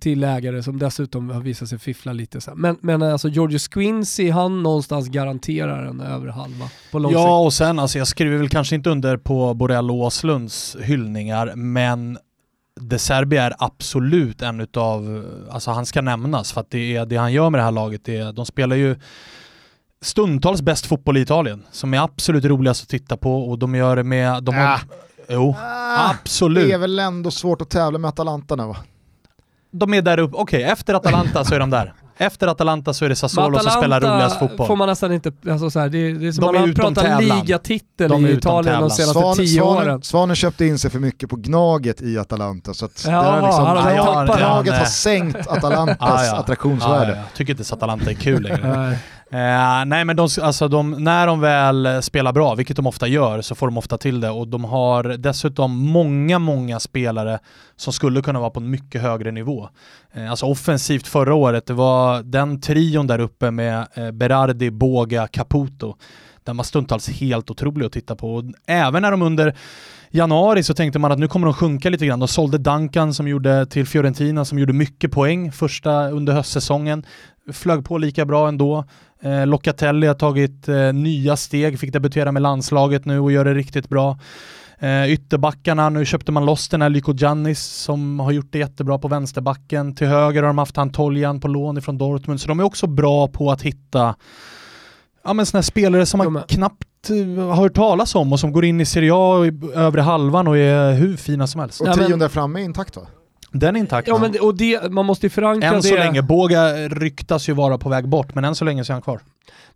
till, ägare som dessutom har visat sig fiffla lite. Så. Men, men alltså George Squincy, han någonstans garanterar en övre halva på lång sikt. Ja, och sen alltså jag skriver väl kanske inte under på Borrell och Åslunds hyllningar, men De Serbi är absolut en utav, alltså han ska nämnas för att det, är, det han gör med det här laget, det är, de spelar ju stundtals bäst fotboll i Italien, som är absolut roligast att titta på och de gör det med, de har, Ah. jo, Ah, absolut. det är väl ändå svårt att tävla med Atalanta nu va? De är där uppe, okej efter Atalanta så är de där. Efter Atalanta så är det Sassuolo som spelar roligast fotboll. får man nästan inte, alltså så här, det, är, det är som De man tävlan. ligatitel De i Italien de senaste Svan, tio Svanen, åren. Svanen köpte in sig för mycket på Gnaget i Atalanta så att Ja, har liksom, han har Gnag- tappat- Gnaget Ja, har sänkt Atalantas Ah, ja. attraktionsvärde. Ja, ja, jag tycker inte så Atalanta är kul längre. Nej. Eh, nej men de, alltså de, när de väl eh, spelar bra, vilket de ofta gör, så får de ofta till det och de har dessutom många, många spelare som skulle kunna vara på en mycket högre nivå. Eh, alltså offensivt förra året, det var den trion där uppe med eh, Berardi, Boga, Caputo. Den var stundtals helt otrolig att titta på. Och även när de under januari så tänkte man att nu kommer de sjunka lite grann. De sålde Duncan som gjorde till Fiorentina som gjorde mycket poäng första under höstsäsongen. Flög på lika bra ändå. Eh, Locatelli har tagit eh, nya steg, fick debutera med landslaget nu och gör det riktigt bra. Eh, ytterbackarna, nu köpte man loss den här Lyko Giannis som har gjort det jättebra på vänsterbacken. Till höger har de haft Antoljan på lån ifrån Dortmund, så de är också bra på att hitta ja, men såna här spelare som man knappt eh, har hört talas om och som går in i Serie A i övre halvan och är hur fina som helst. Och trion där framme är intakt va? Den är intakt. Ja men det, och det, man måste ju förankra än det. så länge. Båga ryktas ju vara på väg bort, men än så länge så är han kvar.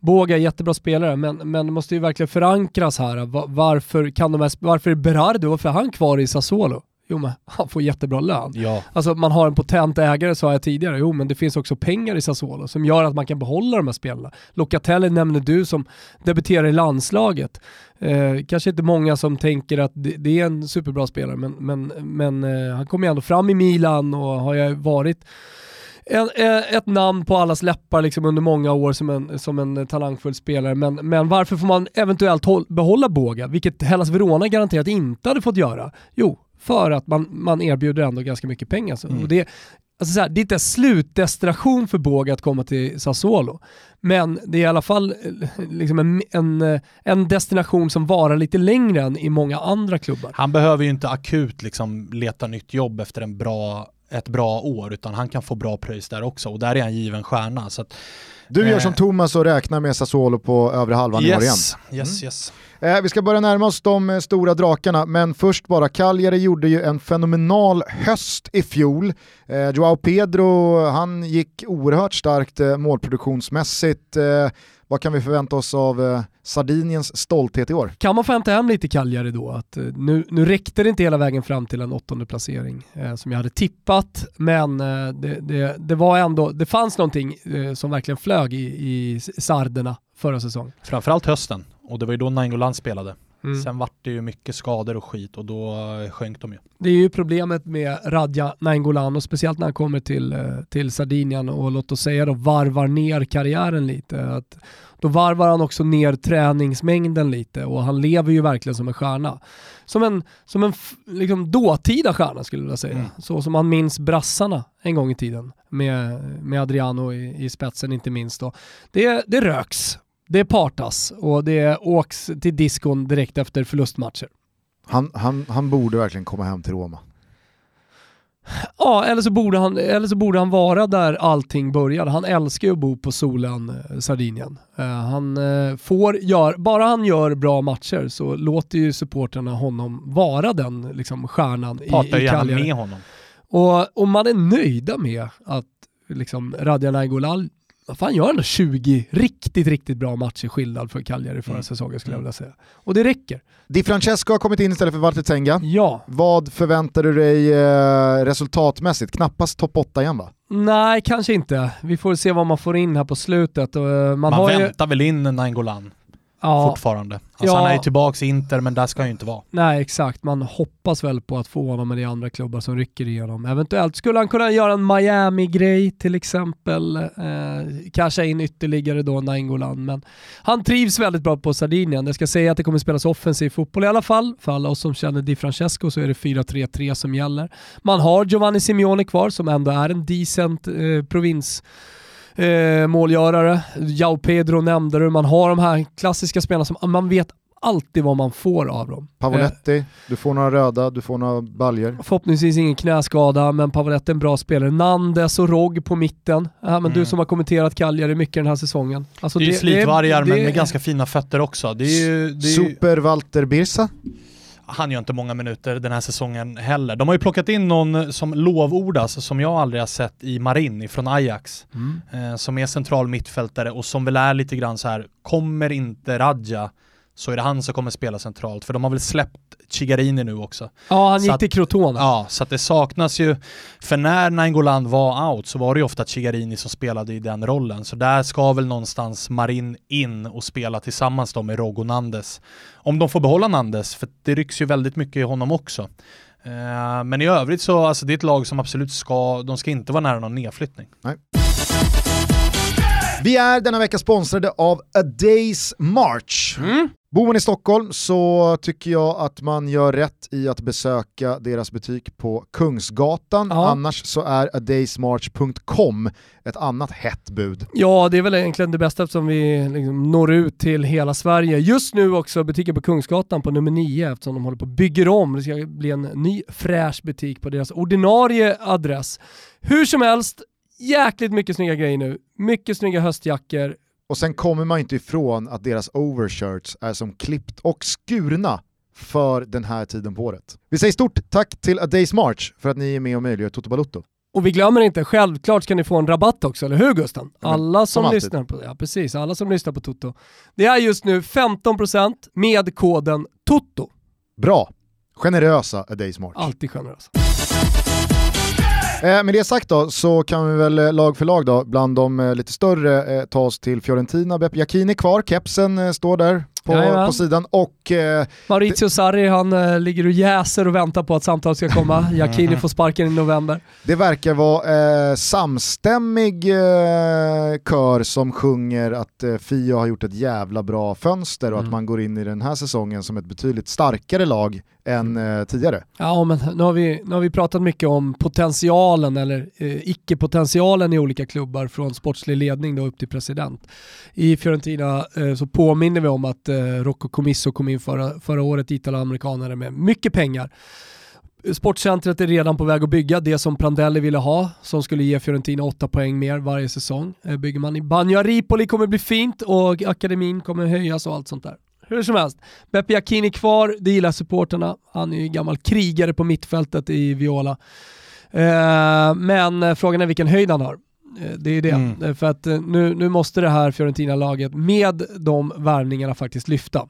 Båga är jättebra spelare, men, men det måste ju verkligen förankras här. Va- Varför, kan de här, varför är Berardi, varför är han kvar i Sassuolo? Jo men han får jättebra lön. Ja. Alltså man har en potent ägare sa jag tidigare, jo men det finns också pengar i Sassuolo som gör att man kan behålla de här spelarna. Locatelli nämner du som debuterar i landslaget. Eh, kanske inte många som tänker att det, det är en superbra spelare men, men, men eh, han kommer ju ändå fram i Milan och har ju varit en, ett namn på allas läppar liksom under många år som en, som en talangfull spelare, men, men varför får man eventuellt håll, behålla Båga, vilket Hellas Verona garanterat inte hade fått göra? Jo, för att man, man erbjuder ändå ganska mycket pengar. Mm. Och det, alltså så här, det är inte slutdestination för Båga att komma till Sassuolo, men det är i alla fall eh, liksom en, en, en, destination som varar lite längre än i många andra klubbar. Han behöver ju inte akut liksom leta nytt jobb efter en bra, ett bra år, utan han kan få bra pröjs där också och där är han given stjärna. Så att, du gör eh, som Thomas och räknar med Sassuolo på övre halvan yes, i år igen. Yes, mm. yes. Eh, vi ska börja närma oss de eh, stora drakarna, men först bara, Cagliari gjorde ju en fenomenal höst i fjol. Eh, Joao Pedro, han gick oerhört starkt eh, målproduktionsmässigt. Eh, vad kan vi förvänta oss av eh, Sardiniens stolthet i år? Kan man få hämta hem lite Cagliari då? Att, eh, nu, nu räckte det inte hela vägen fram till en åttonde placering eh, som jag hade tippat, men eh, det, det, det, var ändå, det fanns någonting eh, som verkligen flög i, i sarderna förra säsongen. Framförallt hösten, och det var ju då Nainggolan spelade. Mm. Sen vart det ju mycket skador och skit och då eh, sjönk de ju. Det är ju problemet med Radja Nainggolan och speciellt när han kommer till, eh, till Sardinien och låt oss säga då varvar ner karriären lite. Att då varvar han också ner träningsmängden lite och han lever ju verkligen som en stjärna. Som en, som en liksom dåtida stjärna skulle jag vilja säga. Mm. Så som man minns brassarna en gång i tiden med, med Adriano i, i spetsen inte minst. Då. Det, det röks det partas och det åks till diskon direkt efter förlustmatcher. Han, han, han borde verkligen komma hem till Roma. Ja, eller så, borde han, eller så borde han vara där allting började. Han älskar ju att bo på solen eh, Sardinien. Uh, han uh, får gör, bara han gör bra matcher så låter ju supporterna honom vara den liksom, stjärnan Partar i, i gärna med honom. Och, och man är nöjda med att liksom, Radja Nainggolan fan gör ändå 20 riktigt, riktigt bra matcher skillnad för Cagliari förra mm. säsongen skulle jag mm. vilja säga. Och det räcker. Di Francesco har kommit in istället för Walter Tenga. Ja. Vad förväntar du dig eh, resultatmässigt? Knappast topp 8 igen va? Nej, kanske inte. Vi får se vad man får in här på slutet. Eh, man, man väntar ju... väl in Nainggolan? Ja. fortfarande. Alltså ja. Han är ju tillbaka i Inter, men där ska han ju inte vara. Nej, exakt. Man hoppas väl på att få honom med de andra klubbar som rycker igenom. Eventuellt skulle han kunna göra en Miami-grej till exempel. Eh, casha in ytterligare då Nainggolan. Men han trivs väldigt bra på Sardinien. Jag ska säga att det kommer spelas offensiv fotboll i alla fall. För alla oss som känner Di Francesco så är det 4-3-3 som gäller. Man har Giovanni Simeone kvar som ändå är en decent eh, provins eh, målgörare. Jao Pedro nämnde du, man har de här klassiska spelarna som man vet alltid vad man får av dem. Pavoletti, eh, du får några röda, du får några baljer. Förhoppningsvis ingen knäskada, men Pavoletti är en bra spelare. Nandes och Rogg på mitten. Ja, men mm. Du som har kommenterat Cagliari mycket den här säsongen. Alltså det är ju slitvargar, men med ganska fina fötter också. Det är ju, det är Super Walter Birsa? Han gör inte många minuter den här säsongen heller. De har ju plockat in någon som lovordas, som jag aldrig har sett i Marin från Ajax, mm. eh, som är central mittfältare och som väl är lite grann så här, kommer inte Radja så är det han som kommer spela centralt, för de har väl släppt Chigarini nu också. Ja, han gick till Crotone. Ja, så att det saknas ju, för när Nainggolan var out så var det ju ofta Chigarini som spelade i den rollen, så där ska väl någonstans Marin in och spela tillsammans då med Rogo Nandes. Om de får behålla Nandes, för det rycks ju väldigt mycket i honom också. Uh, men i övrigt så, alltså det är ett lag som absolut ska, de ska inte vara nära någon nedflyttning. Nej. Vi är denna vecka sponsrade av A Days March. Mm. Bor man i Stockholm så tycker jag att man gör rätt i att besöka deras butik på Kungsgatan. Ja. Annars så är adaysmarch.com ett annat hett bud. Ja, det är väl egentligen det bästa eftersom vi liksom når ut till hela Sverige. Just nu också butiken på Kungsgatan på nummer 9 eftersom de håller på att bygga om. Det ska bli en ny fräsch butik på deras ordinarie adress. Hur som helst, jäkligt mycket snygga grejer nu. Mycket snygga höstjackor. Och sen kommer man inte ifrån att deras overshirts är som klippt och skurna för den här tiden på året. Vi säger stort tack till A Days March för att ni är med och möjliggör Toto Balutto. Och vi glömmer inte, självklart ska ni få en rabatt också, eller hur Gusten? Alla som, som lyssnar på, ja, precis, alla som lyssnar på Toto. Det är just nu 15% med koden TOTO. Bra. Generösa A Days March. Alltid generösa. Eh, med det sagt då så kan vi väl eh, lag för lag då, bland de eh, lite större, eh, ta oss till Fiorentina. Beppe Jacquini kvar, kepsen eh, står där på, på sidan. Och, eh, Maurizio Sarri han eh, ligger och jäser och väntar på att samtalet ska komma. Jacchini får sparken i november. Det verkar vara eh, samstämmig eh, kör som sjunger att eh, Fio har gjort ett jävla bra fönster och mm. att man går in i den här säsongen som ett betydligt starkare lag än eh, tidigare. Ja, men nu har, vi, nu har vi pratat mycket om potentialen eller eh, icke-potentialen i olika klubbar från sportslig ledning då upp till president. I Fiorentina eh, så påminner vi om att eh, Rocco Comisso kom in förra, förra året, italoamerikanare med mycket pengar. Sportcentret är redan på väg att bygga det som Prandelli ville ha, som skulle ge Fiorentina 8 poäng mer varje säsong. Eh, bygger man i Bagno Ripoli kommer bli fint och akademin kommer höjas och allt sånt där. Hur som helst, Beppe Jacchini kvar, det gillar supporterna. Han är ju gammal krigare på mittfältet i Viola. Eh, men frågan är vilken höjd han har. Eh, det är det. Mm. Eh, för att eh, nu, nu måste det här Fiorentina-laget med de värvningarna faktiskt lyfta.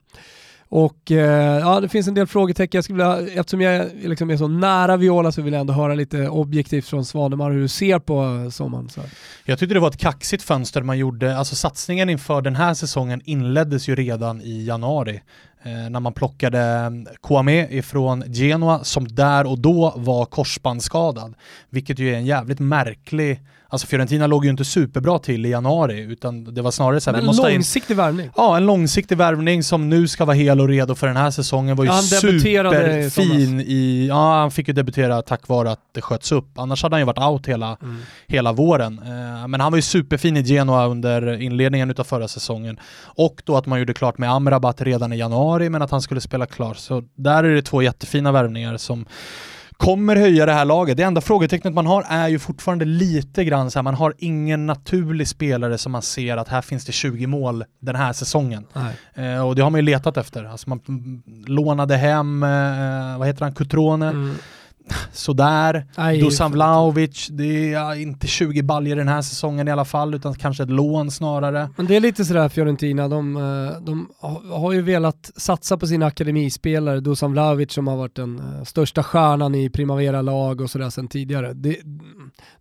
Och eh, ja, det finns en del frågetecken. Jag skulle vilja, eftersom jag liksom är så nära Viola så vill jag ändå höra lite objektivt från Svanemar hur du ser på sommaren. Så. Jag tyckte det var ett kaxigt fönster man gjorde. Alltså satsningen inför den här säsongen inleddes ju redan i januari. Eh, när man plockade mm, Kouame ifrån Genoa som där och då var korsbandsskadad. Vilket ju är en jävligt märklig Alltså Fiorentina låg ju inte superbra till i januari utan det var snarare så här, Men vi måste en långsiktig värvning? Ja, en långsiktig värvning som nu ska vara hel och redo för den här säsongen var ju ja, superfin i... Ja, han fick ju debutera tack vare att det sköts upp. Annars hade han ju varit out hela, mm. hela våren. Eh, men han var ju superfin i Genoa under inledningen utav förra säsongen. Och då att man gjorde klart med Amrabat redan i januari men att han skulle spela klart. Så där är det två jättefina värvningar som kommer höja det här laget. Det enda frågetecknet man har är ju fortfarande lite grann så här, man har ingen naturlig spelare som man ser att här finns det 20 mål den här säsongen. Eh, och det har man ju letat efter. Alltså man lånade hem, eh, vad heter han, Cutrone. Mm sådär. Aj, Dusan Vlahovic, det är inte 20 baljer den här säsongen i alla fall, utan kanske ett lån snarare. Men det är lite sådär Fiorentina, de, eh, de har ju velat satsa på sina akademispelare, Dusan Vlahovic som har varit den eh, största stjärnan i Primavera-lag och sådär sedan tidigare. Det,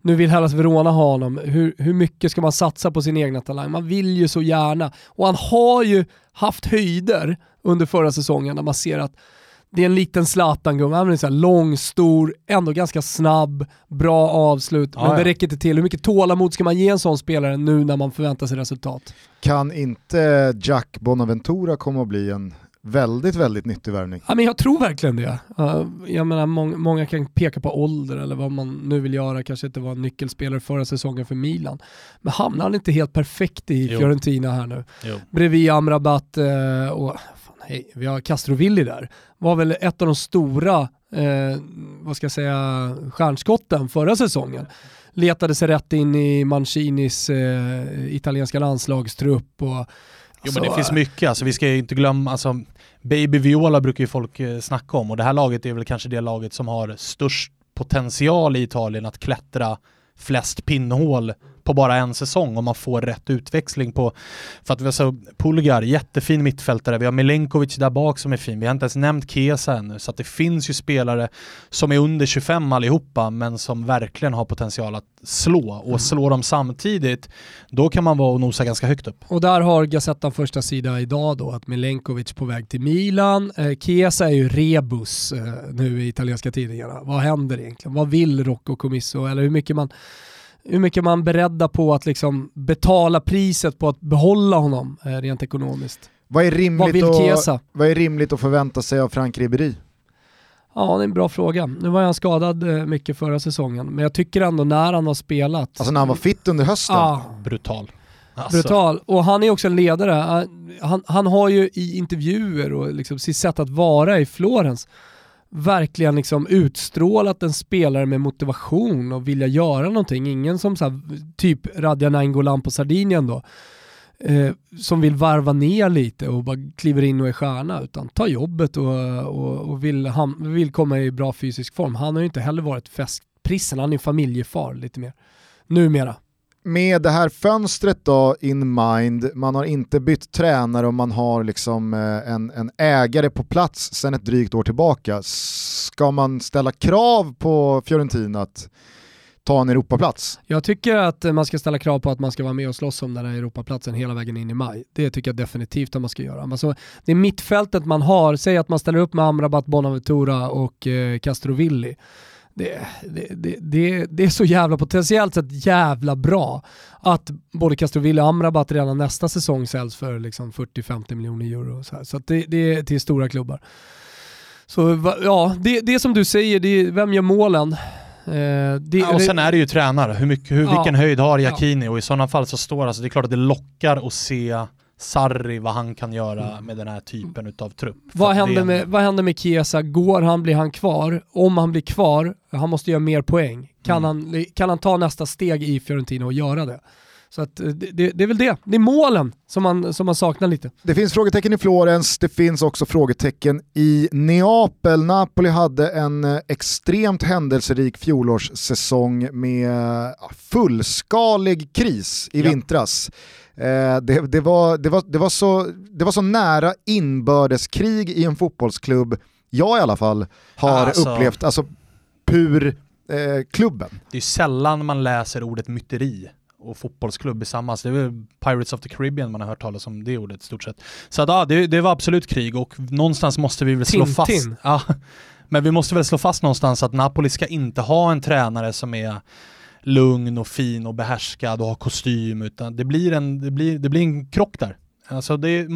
nu vill Hellas Verona ha honom, hur, hur mycket ska man satsa på sin egna talang? Man vill ju så gärna, och han har ju haft höjder under förra säsongen när man ser att det är en liten Zlatan-gubbe, han är lång, stor, ändå ganska snabb, bra avslut, ja, men det räcker inte till. Hur mycket tålamod ska man ge en sån spelare nu när man förväntar sig resultat? Kan inte Jack Bonaventura komma att bli en väldigt, väldigt nyttig värvning. Ja, men jag tror verkligen det. Uh, jag menar, må många kan peka på ålder eller vad man nu vill göra, kanske inte var en nyckelspelare förra säsongen för Milan. Men hamnar han inte helt perfekt i jo. Fiorentina här nu? Jo. Bredvid Amrabat uh, och hej, vi har Castrovilli där, var väl ett av de stora, eh, vad ska jag säga, stjärnskotten förra säsongen. Letade sig rätt in i Mancinis eh, italienska landslagstrupp och Jo men det finns mycket, alltså, vi ska ju inte glömma, alltså, Baby Viola brukar ju folk eh, snacka om och det här laget är väl kanske det laget som har störst potential i Italien att klättra flest pinnhål på bara en säsong om man får rätt utväxling på, för att vi har så Pulgar, jättefin mittfältare, vi har Milenkovic där bak som är fin, vi har inte ens nämnt Kesa ännu, så att det finns ju spelare som är under 25 allihopa, men som verkligen har potential att slå, och mm. slå dem samtidigt, då kan man vara och nosa ganska högt upp. Och där har Gazettan första sida idag då, att Milenkovic på väg till Milan, eh, Chiesa är ju rebus eh, nu i italienska tidningarna. Vad händer egentligen? Vad vill Rocco Comisso? Eller hur mycket man hur mycket man beredda på att liksom betala priset på att behålla honom eh, rent ekonomiskt. Vad är, rimligt vad, att, vad är rimligt att förvänta sig av Frank Ribéry? Ja, det är en bra fråga. Nu var han skadad eh, mycket förra säsongen, men jag tycker ändå när han har spelat... Alltså när han var fit under hösten? Ja. Brutal. Alltså. Brutal. Och han är också en ledare. Han, han har ju i intervjuer och liksom sitt sätt att vara i Florens verkligen liksom utstrålat en spelare med motivation och vilja göra någonting. Ingen som så här, typ Radja Nainggolan på Sardinien då, eh, som vill varva ner lite och bara kliver in och är stjärna, utan tar jobbet och, och, och vill, ham- vill komma i bra fysisk form. Han har ju inte heller varit festprissen, han är familjefar lite mer. Numera med det här fönstret då in mind, man har inte bytt tränare och man har liksom eh, en, en ägare på plats sedan ett drygt år tillbaka. Ska man ställa krav på Fiorentina att ta en Europaplats. Jag tycker att man ska ställa krav på att man ska vara med och slåss om den här Europaplatsen hela vägen in i maj. Det tycker jag definitivt att man ska göra. Alltså, det är mittfältet man har, säg att man ställer upp med Amrabat, Bonaventura och eh, Castrovilli. Det, det, det, det, är så jävla potentiellt sett jävla bra att både Castrovilli och Amrabat redan nästa säsong säljs för liksom 40-50 miljoner euro. Så, så det, är till stora klubbar. Så ja, det, det som du säger, det är, vem gör målen? Eh, det, ja, och sen är det ju tränare, hur mycket, hur, ja, vilken höjd har Jakini ja. och i sådana fall så står alltså, det är klart att det lockar att se Sarri, vad han kan göra mm. med den här typen av trupp. Vad händer, med, vad händer med Chiesa? Går han, blir han kvar? Om han blir kvar, han måste göra mer poäng. Kan, mm. han, kan han ta nästa steg i Fiorentina och göra det? Så att, eh, det, det, är väl det. Det är målen som man, som man saknar lite. Det finns frågetecken i Florens, det finns också frågetecken i Neapel. Napoli hade en eh, extremt händelserik fjolårssäsong med fullskalig kris i ja. vintras. Eh, det, det, var, det, var, det, var så, det var så nära inbördeskrig i en fotbollsklubb, jag i alla fall, har alltså... upplevt, alltså pur eh, klubben. Det är sällan man läser ordet myteri och fotbollsklubb i samma. Det är väl Pirates of the Caribbean man har hört talas om det ordet i stort sett. Så att, ja, det, det var absolut krig och någonstans måste vi väl slå Tintin. fast. Ja, men vi måste väl slå fast någonstans att Napoli ska inte ha en tränare som är lugn och fin och behärskad och har kostym utan det blir en, det blir, det blir en krock där. Alltså det är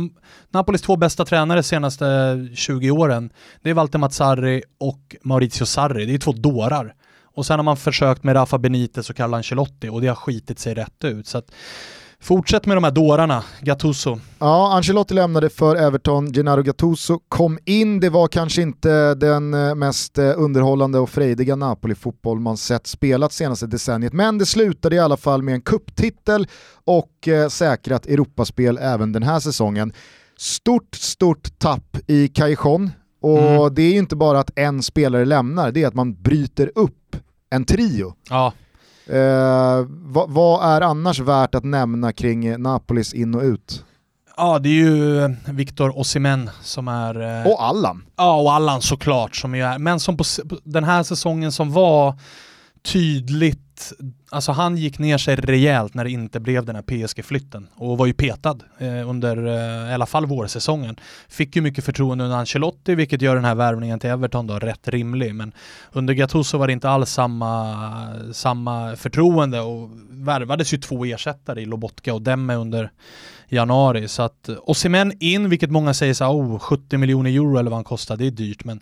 Napolis två bästa tränare senaste 20 åren. Det är Walter Mazzarri och Maurizio Sarri. Det är två dårar. Och sen har man försökt med Rafa Benitez och Carlo Ancelotti och det har skitit sig rätt ut. Så att, Fortsätt med de här dårarna, Gattuso. Ja, Ancelotti lämnade för Everton, Gennaro Gattuso kom in, det var kanske inte den eh, mest eh, underhållande och frejdiga Napoli-fotboll man sett spelat senaste decenniet, men det slutade i alla fall med en kupptitel och eh, säkrat Europaspel även den här säsongen. Stort, stort tapp i Callejon och mm. det är ju inte bara att en spelare lämnar, det är att man bryter upp en trio. Ja. Eh, vad, vad, är annars värt att nämna kring Napolis in och ut? Ja, det är ju Victor Osimhen som är... Eh, och Allan. Ja, och Allan såklart. Som är, men som på, den här säsongen som var tydligt alltså han gick ner sig rejält när det inte blev den här PSG-flytten och var ju petad eh, under eh, i alla fall vårsäsongen. Fick ju mycket förtroende under Ancelotti vilket gör den här värvningen till Everton då rätt rimlig men under Gattuso var det inte alls samma, samma förtroende och värvades ju två ersättare i Lobotka och Demme under januari så att Osimhen in vilket många säger så oh 70 miljoner euro eller vad han kostar det är dyrt men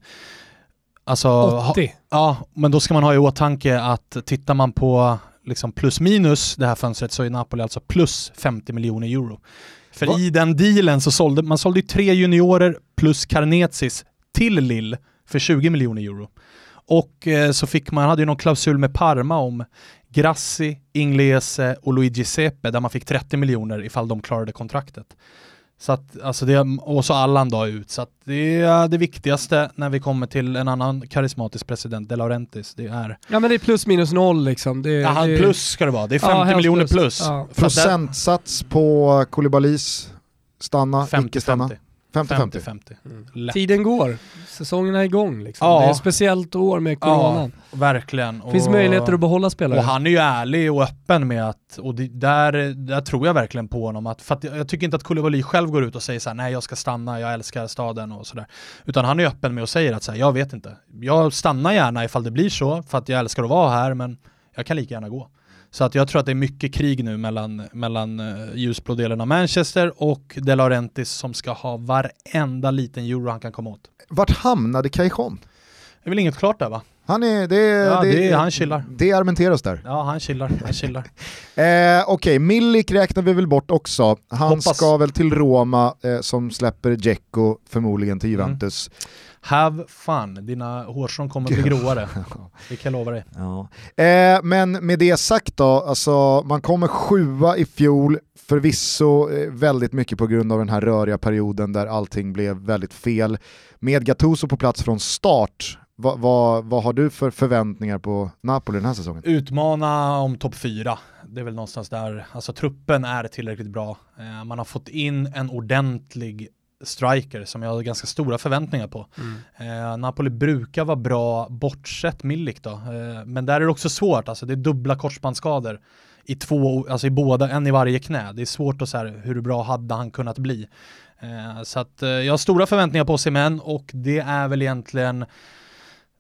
Alltså, 80? ja, men då ska man ha i åtanke att tittar man på liksom plus minus det här fönstret så är Napoli alltså plus 50 miljoner euro. För Va? i den dealen så sålde man sålde tre juniorer plus Carnetsis till Lill för 20 miljoner euro. Och eh, så fick man, hade ju någon klausul med Parma om Grassi, Inglese och Luigi Sepe där man fick 30 miljoner ifall de klarade kontraktet. Så att, alltså det, och så Allan då ut. Så att det är det viktigaste när vi kommer till en annan karismatisk president, De Laurentiis. Det är... Ja men det är plus minus noll liksom. Det, ja, det... plus ska det vara. Det är 50 ja, miljoner plus. plus. Ja. Procentsats på Koulibalys stanna, 50, icke stanna? 50. 50-50. Mm. Tiden går, säsongen är igång. Liksom. Ja. Det är ett speciellt år med coronan. Ja, verkligen. Finns och, möjligheter att behålla spelare. Och han är ju ärlig och öppen med att, och det, där, där tror jag verkligen på honom, att, för att jag tycker inte att Koulibaly själv går ut och säger såhär, nej jag ska stanna, jag älskar staden och sådär. Utan han är öppen med och säger att så jag vet inte, jag stannar gärna ifall det blir så, för att jag älskar att vara här, men jag kan lika gärna gå. Så att jag tror att det är mycket krig nu mellan, mellan uh, ljusblå delen av Manchester och De Laurentiis som ska ha varenda liten euro han kan komma åt. Vart hamnade Cajon? Det är väl inget klart där va? Han är, det, ja, det, det, han chillar. Det Armenteros där. Ja, han chillar. Han chillar. eh, Okej, okay. Milik räknar vi väl bort också. Han Hoppas. ska väl till Roma eh, som släpper Dzeko förmodligen till mm. Juventus. Mm. Have fun, dina hårstrån kommer bli gråare. det kan jag lova dig. Ja. Eh, men med det sagt då, alltså, man kommer sjua i fjol, förvisso eh, väldigt mycket på grund av den här röriga perioden där allting blev väldigt fel. Med Gattuso på plats från start, vad, vad, vad har du för förväntningar på Napoli den här säsongen? Utmana om topp fyra. Det är väl någonstans där, alltså truppen är tillräckligt bra. Eh, man har fått in en ordentlig striker som jag har ganska stora förväntningar på. Mm. Eh, Napoli brukar vara bra, bortsett Milik då. Eh, men där är det också svårt, alltså det är dubbla korsbandsskador i två, alltså i båda, en i varje knä. Det är svårt att säga hur bra hade han kunnat bli. Eh, så att eh, jag har stora förväntningar på Semen och det är väl egentligen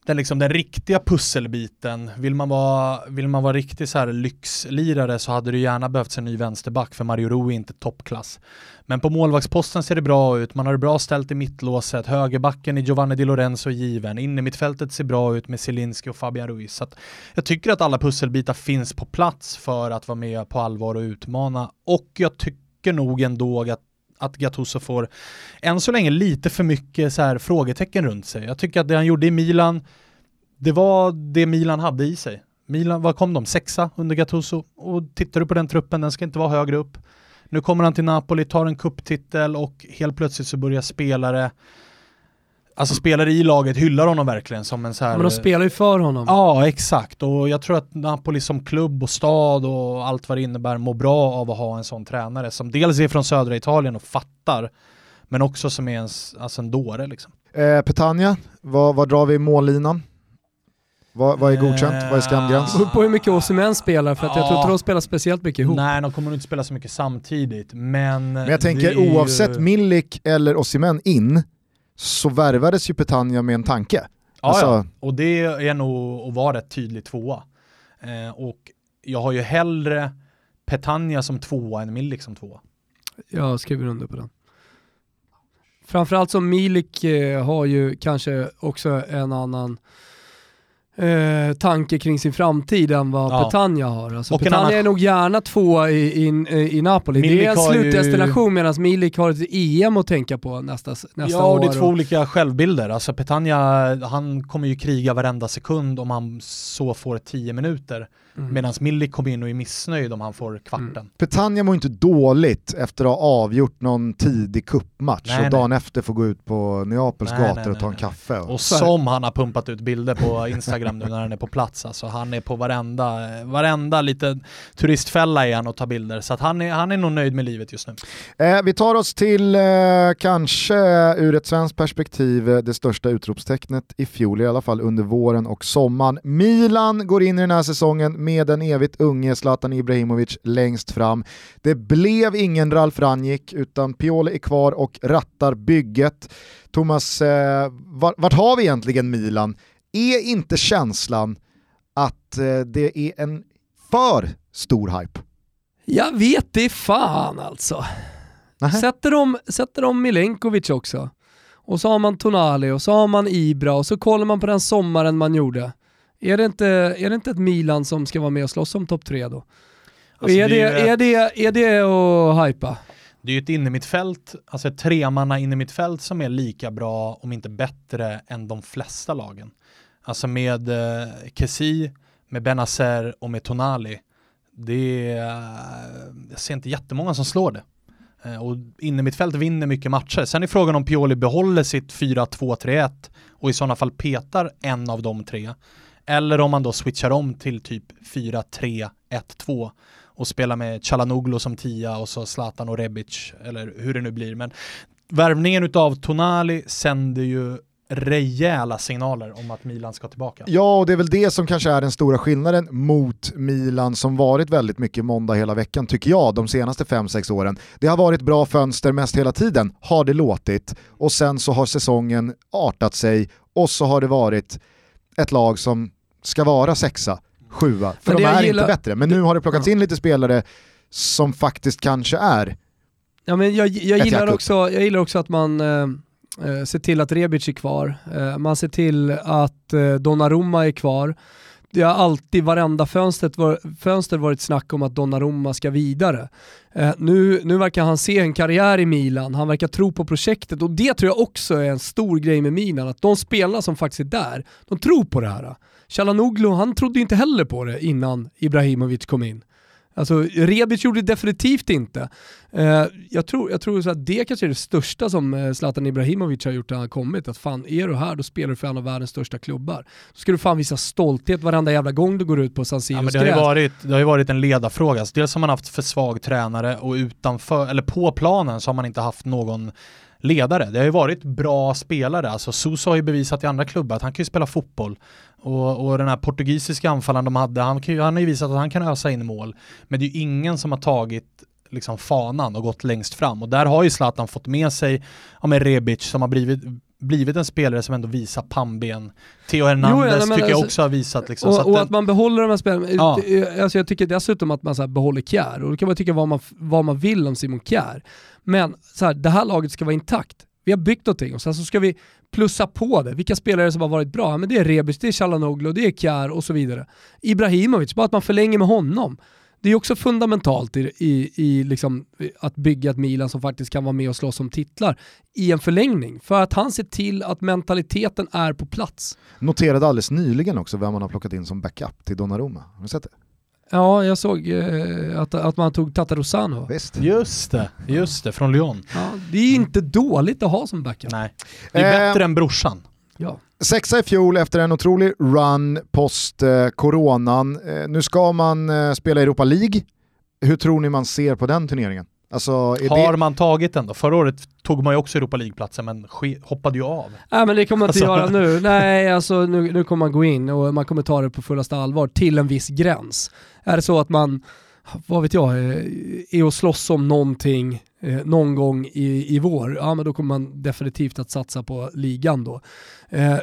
den, liksom, den riktiga pusselbiten. Vill man vara, vill man vara riktig så här lyxlirare så hade det gärna behövts en ny vänsterback för Mario Rui är inte toppklass. Men på målvaktsposten ser det bra ut, man har det bra ställt i mittlåset, högerbacken i Giovanni Di Lorenzo är given, inne mittfältet ser bra ut med Zielinski och Fabian Ruiz. Så jag tycker att alla pusselbitar finns på plats för att vara med på allvar och utmana och jag tycker nog ändå att att Gattuso får än så länge lite för mycket så här frågetecken runt sig. Jag tycker att det han gjorde i Milan, det var det Milan hade i sig. Milan, vad kom de? Sexa under Gattuso? Och tittar du på den truppen, den ska inte vara högre upp. Nu kommer han till Napoli, tar en kupptitel och helt plötsligt så börjar spelare Alltså spelare i laget hyllar honom verkligen som en så här... Men de spelar ju för honom. Ja, exakt. Och jag tror att Napoli som klubb och stad och allt vad det innebär mår bra av att ha en sån tränare som dels är från södra Italien och fattar, men också som är en, alltså en dåre liksom. Eh, Petagna, vad, vad drar vi i mållinan? Vad, vad är godkänt? Vad är skamgräns? Det beror på hur mycket Osimhen spelar för att jag tror inte de spelar speciellt mycket ihop. Nej, de kommer nog inte spela så mycket samtidigt, men... Men jag tänker oavsett Milik eller Osimhen in, så värvades ju Petagna med en tanke. Ja, alltså... ja. och det är nog att vara rätt tydlig tvåa. Eh, och jag har ju hellre Petagna som tvåa än Milik som tvåa. Jag skriver under på den. Framförallt som Milik eh, har ju kanske också en annan eh, tanke kring sin framtid än vad Ja. Petagna har. Alltså Och Petagna annan- är nog gärna två i, i, i Napoli. det Milik är en har ju- slutdestination medan Milik har ett EM att tänka på nästa, nästa ja, år. och det är två och- olika självbilder. Alltså Petagna, han kommer ju kriga varenda sekund om han så får 10 minuter. Mm. Medan Milik kommer in och är missnöjd om han får kvarten. Petagna mår inte dåligt efter att ha avgjort någon tidig kuppmatch Nej, och dagen efter får gå ut på Neapels Nej, gator nej, och ta en nej. kaffe. Och... Och som han har pumpat ut bilder på Instagram nu när han är på plats. Alltså han är på varenda, varenda lite turistfälla han och tar bilder. Så att han, är, han är nog nöjd med livet just nu. Eh, vi tar oss till, eh, kanske ur ett svenskt perspektiv, eh, det största utropstecknet i fjol, i alla fall under våren och sommaren. Milan går in i den här säsongen med den evigt unge Zlatan Ibrahimovic längst fram. Det blev ingen Ralf Rangnick, utan Pioli är kvar och rattar bygget. Thomas, eh, vart, vart har vi egentligen Milan? Är inte känslan att eh, det är en för stor hype? Jag vet det fan alltså. Sätter de, sätter de Milenkovic också, och så har man Tonali och så har man Ibra och så kollar man på den sommaren man gjorde. Är det inte, är det inte ett Milan som ska vara med och slåss om topp tre då? Alltså, är, det, det är är, det, är det att hypa? Det är ju ett innermittfält, alltså ett tremanna innermittfält som är lika bra, om inte bättre, än de flesta lagen. Alltså med eh, Kessi, med Benazer och med Tonali. Det är, jag ser inte jättemånga som slår det. Eh, och innermittfält vinner mycket matcher. Sen är frågan om Pioli behåller sitt 4-2-3-1 och i sådana fall petar en av de tre. Eller om man då switchar om till typ 4-3-1-2 och spelar med Chalanoglu som tia och så Zlatan och Rebic, eller hur det nu blir. Men värvningen utav Tonali sänder ju rejäla signaler om att Milan ska tillbaka. Ja, och det är väl det som kanske är den stora skillnaden mot Milan som varit väldigt mycket måndag hela veckan, tycker jag, de senaste 5-6 åren. Det har varit bra fönster mest hela tiden, har det låtit, och sen så har säsongen artat sig och så har det varit ett lag som ska vara sexa, sjua, för Men de är gillar- inte bättre. Men nu har det plockats in lite spelare som faktiskt kanske är Ja, men jag, jag, gillar också, jag gillar också att man eh, eh, ser till att Rebic är kvar, eh, man ser till att eh, Donnarumma är kvar. Det har alltid, varenda fönstret var, fönster varit snack om att Donnarumma ska vidare. Eh, nu, nu verkar han se en karriär i Milan, han verkar tro på projektet och det tror jag också är en stor grej med Milan, att de spelarna som faktiskt är där, de tror på det här. Chalanoglu, han trodde inte heller på det innan Ibrahimovic kom in. Alltså Rebic gjorde det definitivt inte. Eh, jag tror, jag tror så att det kanske är det största som eh, Zlatan Ibrahimovic har gjort när han kommit. Att fan, är du här då spelar du för en av världens största klubbar. Då ska du fan visa stolthet varenda jävla gång du går ut på San Ja, Siros men det, har ju varit, det har ju varit en ledarfråga. Alltså, dels har man haft för svag tränare och utanför, eller på planen så har man inte haft någon ledare. Det har ju varit bra spelare, alltså Sosa har ju bevisat i andra klubbar att han kan ju spela fotboll. Och, och den här portugisiska anfallaren de hade, han, kan ju, han har ju visat att han kan ösa in mål. Men det är ju ingen som har tagit liksom fanan och gått längst fram. Och där har ju Zlatan fått med sig, ja med Rebic som har blivit blivit en spelare som ändå visar pannben. Theo Hernandez jo, ja, tycker jag alltså, också har visat. Liksom, och, att, och att man behåller de här spelarna. Ja. Alltså jag tycker dessutom att man så behåller Kjär, och då kan man tycka vad man, vad man vill om Simon Kjär. Men så här, det här laget ska vara intakt. Vi har byggt någonting och sen så ska vi plussa på det. Vilka spelare som har varit bra? Men det är Rebic, det är Chalanoglu, det är Kjär och så vidare. Ibrahimovic, bara att man förlänger med honom det är också fundamentalt i, i, i liksom att bygga ett Milan som faktiskt kan vara med och slåss om titlar i en förlängning. För att han ser till att mentaliteten är på plats. Noterade alldeles nyligen också vem man har plockat in som backup till Donnarumma. Har du sett det? Ja, jag såg eh, att, att man tog Tata Rosano. Visst. Just det, just det, från Lyon. Ja, det är inte dåligt att ha som backup. Nej, det är eh, bättre än brorsan. Ja. Sexa i fjol efter en otrolig run post eh, coronan. Eh, nu ska man eh, spela Europa League. Hur tror ni man ser på den turneringen? Alltså, har det... man tagit den då? Förra året tog man ju också Europa League-platsen men hoppade ju av. Nej men det kommer man inte alltså... göra nu. Nej alltså nu, nu kommer man gå in och man kommer ta det på fullaste allvar till en viss gräns. Är det så att man, vad vet jag, är och slåss om någonting eh, någon gång i, i vår, ja men då kommer man definitivt att satsa på ligan då. Eh,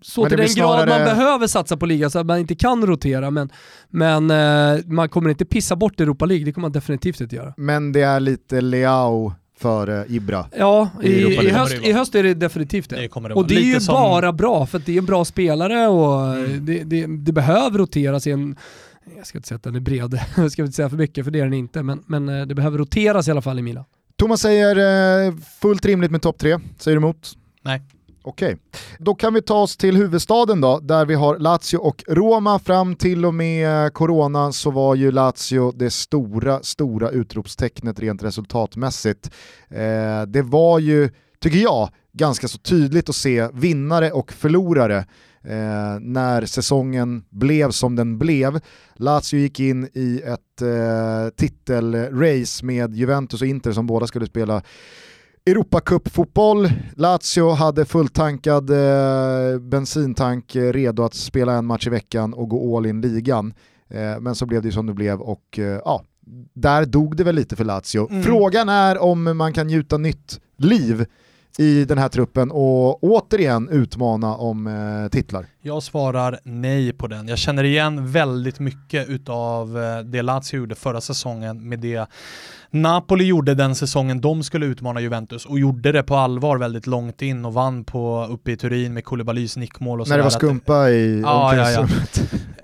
så till den snarare... grad man behöver satsa på ligan så att man inte kan rotera men, men eh, man kommer inte pissa bort Europa League, det kommer man definitivt inte göra. Men det är lite Leao för Ibra. Ja, i, i, höst, i höst är det definitivt det. det, det och det är ju som... bara bra för att det är en bra spelare och mm. det, det, det behöver roteras i en jag ska inte säga att den är bred, jag ska inte säga för mycket för det är den inte, men, men eh, det behöver roteras i alla fall i Milan. Thomas säger eh, fullt rimligt med topp tre, säger du emot? Nej. Okej, okay. då kan vi ta oss till huvudstaden då, där vi har Lazio och Roma. Fram till och med corona så var ju Lazio det stora, stora utropstecknet rent resultatmässigt. Eh, det var ju, tycker jag, ganska så tydligt att se vinnare och förlorare eh, när säsongen blev som den blev. Lazio gick in i ett eh, titelrace med Juventus och Inter som båda skulle spela Europacup-fotboll. Lazio hade fulltankad eh, bensintank redo att spela en match i veckan och gå all in ligan. Eh, men så blev det som det blev och eh, ja, där dog det väl lite för Lazio. Mm. Frågan är om man kan gjuta nytt liv i den här truppen och återigen utmana om eh, titlar? Jag svarar nej på den. Jag känner igen väldigt mycket utav eh, det Lazio gjorde förra säsongen med det Napoli gjorde den säsongen de skulle utmana Juventus och gjorde det på allvar väldigt långt in och vann på uppe i Turin med Koulibalys nickmål och När det var skumpa i ja, ja, ja.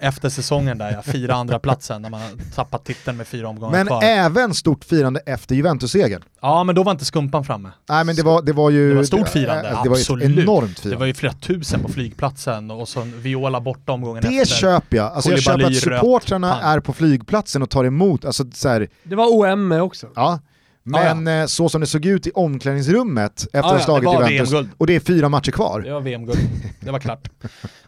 Efter säsongen där ja, fyra andra platsen när man tappat titeln med fyra omgångar men kvar. Även stort firande efter Juventus-segern. Ja men då var inte skumpan framme. Nej men det var, det var ju... Det var stort firande, det, det absolut. var ett enormt firande. Det var ju flera tusen på flygplatsen och så Viola borta omgången det efter. Det köper jag. Alltså jag köper att supportrarna är på flygplatsen och tar emot, alltså så här, Det var OM också. Ja, men ah, ja. Eh, så som det såg ut i omklädningsrummet efter ah, ja, slaget Juventus, och det är fyra matcher kvar. Det var VM-guld, det var klart.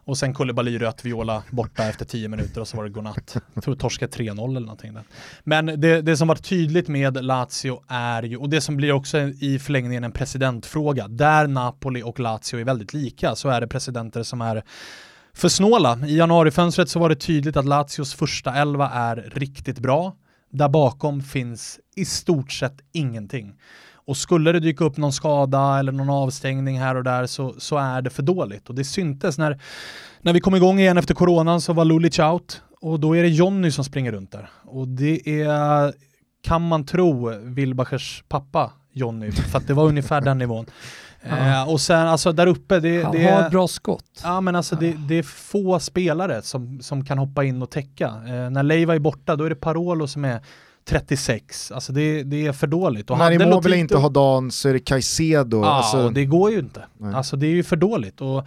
och sen Koulibaly rött viola borta efter tio minuter och så var det godnatt. Jag tror torska 3-0 eller någonting där. Men det, det som var tydligt med Lazio är ju, och det som blir också i förlängningen en presidentfråga, där Napoli och Lazio är väldigt lika så är det presidenter som är för snåla. I januarifönstret så var det tydligt att Lazios första elva är riktigt bra. Där bakom finns i stort sett ingenting. Och skulle det dyka upp någon skada eller någon avstängning här och där så, så är det för dåligt. Och det syntes när, när vi kom igång igen efter coronan så var Lulic out och då är det Jonny som springer runt där. Och det är, kan man tro, Wilbachers pappa Jonny, för att det var ungefär den nivån. Eh, och sen alltså där uppe, det, Han det har ett bra skott. Ja men alltså det, det, är få spelare som, som kan hoppa in och täcka. Eh, när Leiva är borta då är det Parolo som är 36, alltså det, det är för dåligt. Och när Immobile inte har dagen så är det Caicedo. Ja, alltså... det går ju inte. Nej. Alltså det är ju för dåligt. Och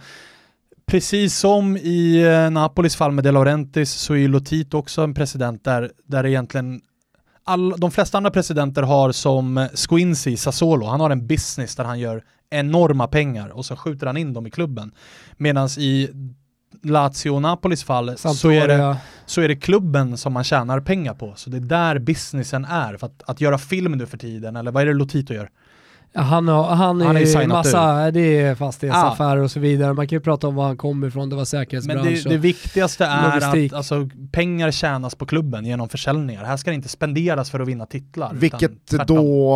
precis som i eh, Napolis fall med De Laurentiis så är ju Lotito också en president där, där egentligen all, de flesta andra presidenter har som Squincy Sassuolo, han har en business där han gör enorma pengar och så skjuter han in dem i klubben. Medan i Lazio och Napolis fall så är, det, så är det klubben som man tjänar pengar på. Så det är där businessen är. För att, att göra film nu för tiden, eller vad är det Lotito gör? Han, har, han, Han är signat massa, det är fastighetsaffärer och så vidare. Man kan ju prata om var han kommer ifrån, det var Men säkerhetsbransch. det, det viktigaste är logistik. att alltså, pengar tjänas på klubben genom försäljningar. Här ska det inte spenderas för att vinna titlar. Vilket då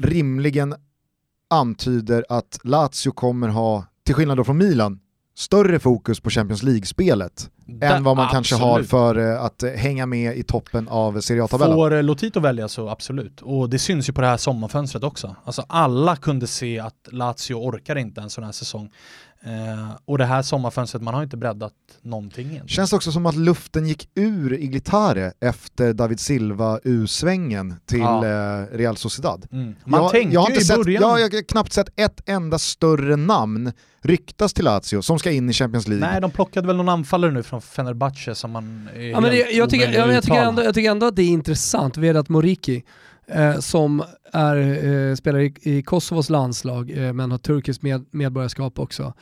eh, rimligen antyder att Lazio kommer ha, till skillnad då från Milan, större fokus på Champions League-spelet än vad man kanske har absolut. för eh, att hänga med i toppen av Serie A-tabellen. Får eh, Lotito välja så absolut. Och det syns ju på det här sommarfönstret också. Alltså alla kunde se att Lazio orkar inte en sån här säsong. Eh, och det här sommarfönstret, man har inte breddat någonting egentligen. Känns också som att luften gick ur Iglitare efter David Silva U-svängen till Ja. eh, Real Sociedad. Mm. Man jag, tänkte jag har ju inte i sett, början... jag, jag har knappt sett ett enda större namn ryktas till Lazio som ska in i Champions League. Nej, de plockade väl någon anfallare nu från Fenerbahce som man är Ja, men helt jag, tycker, jag, att tycker ändå, jag tycker ändå att det är intressant, Vedat Moriki, eh, som är, eh, spelar i, i Kosovos landslag eh, men har turkiskt med, medborgarskap också.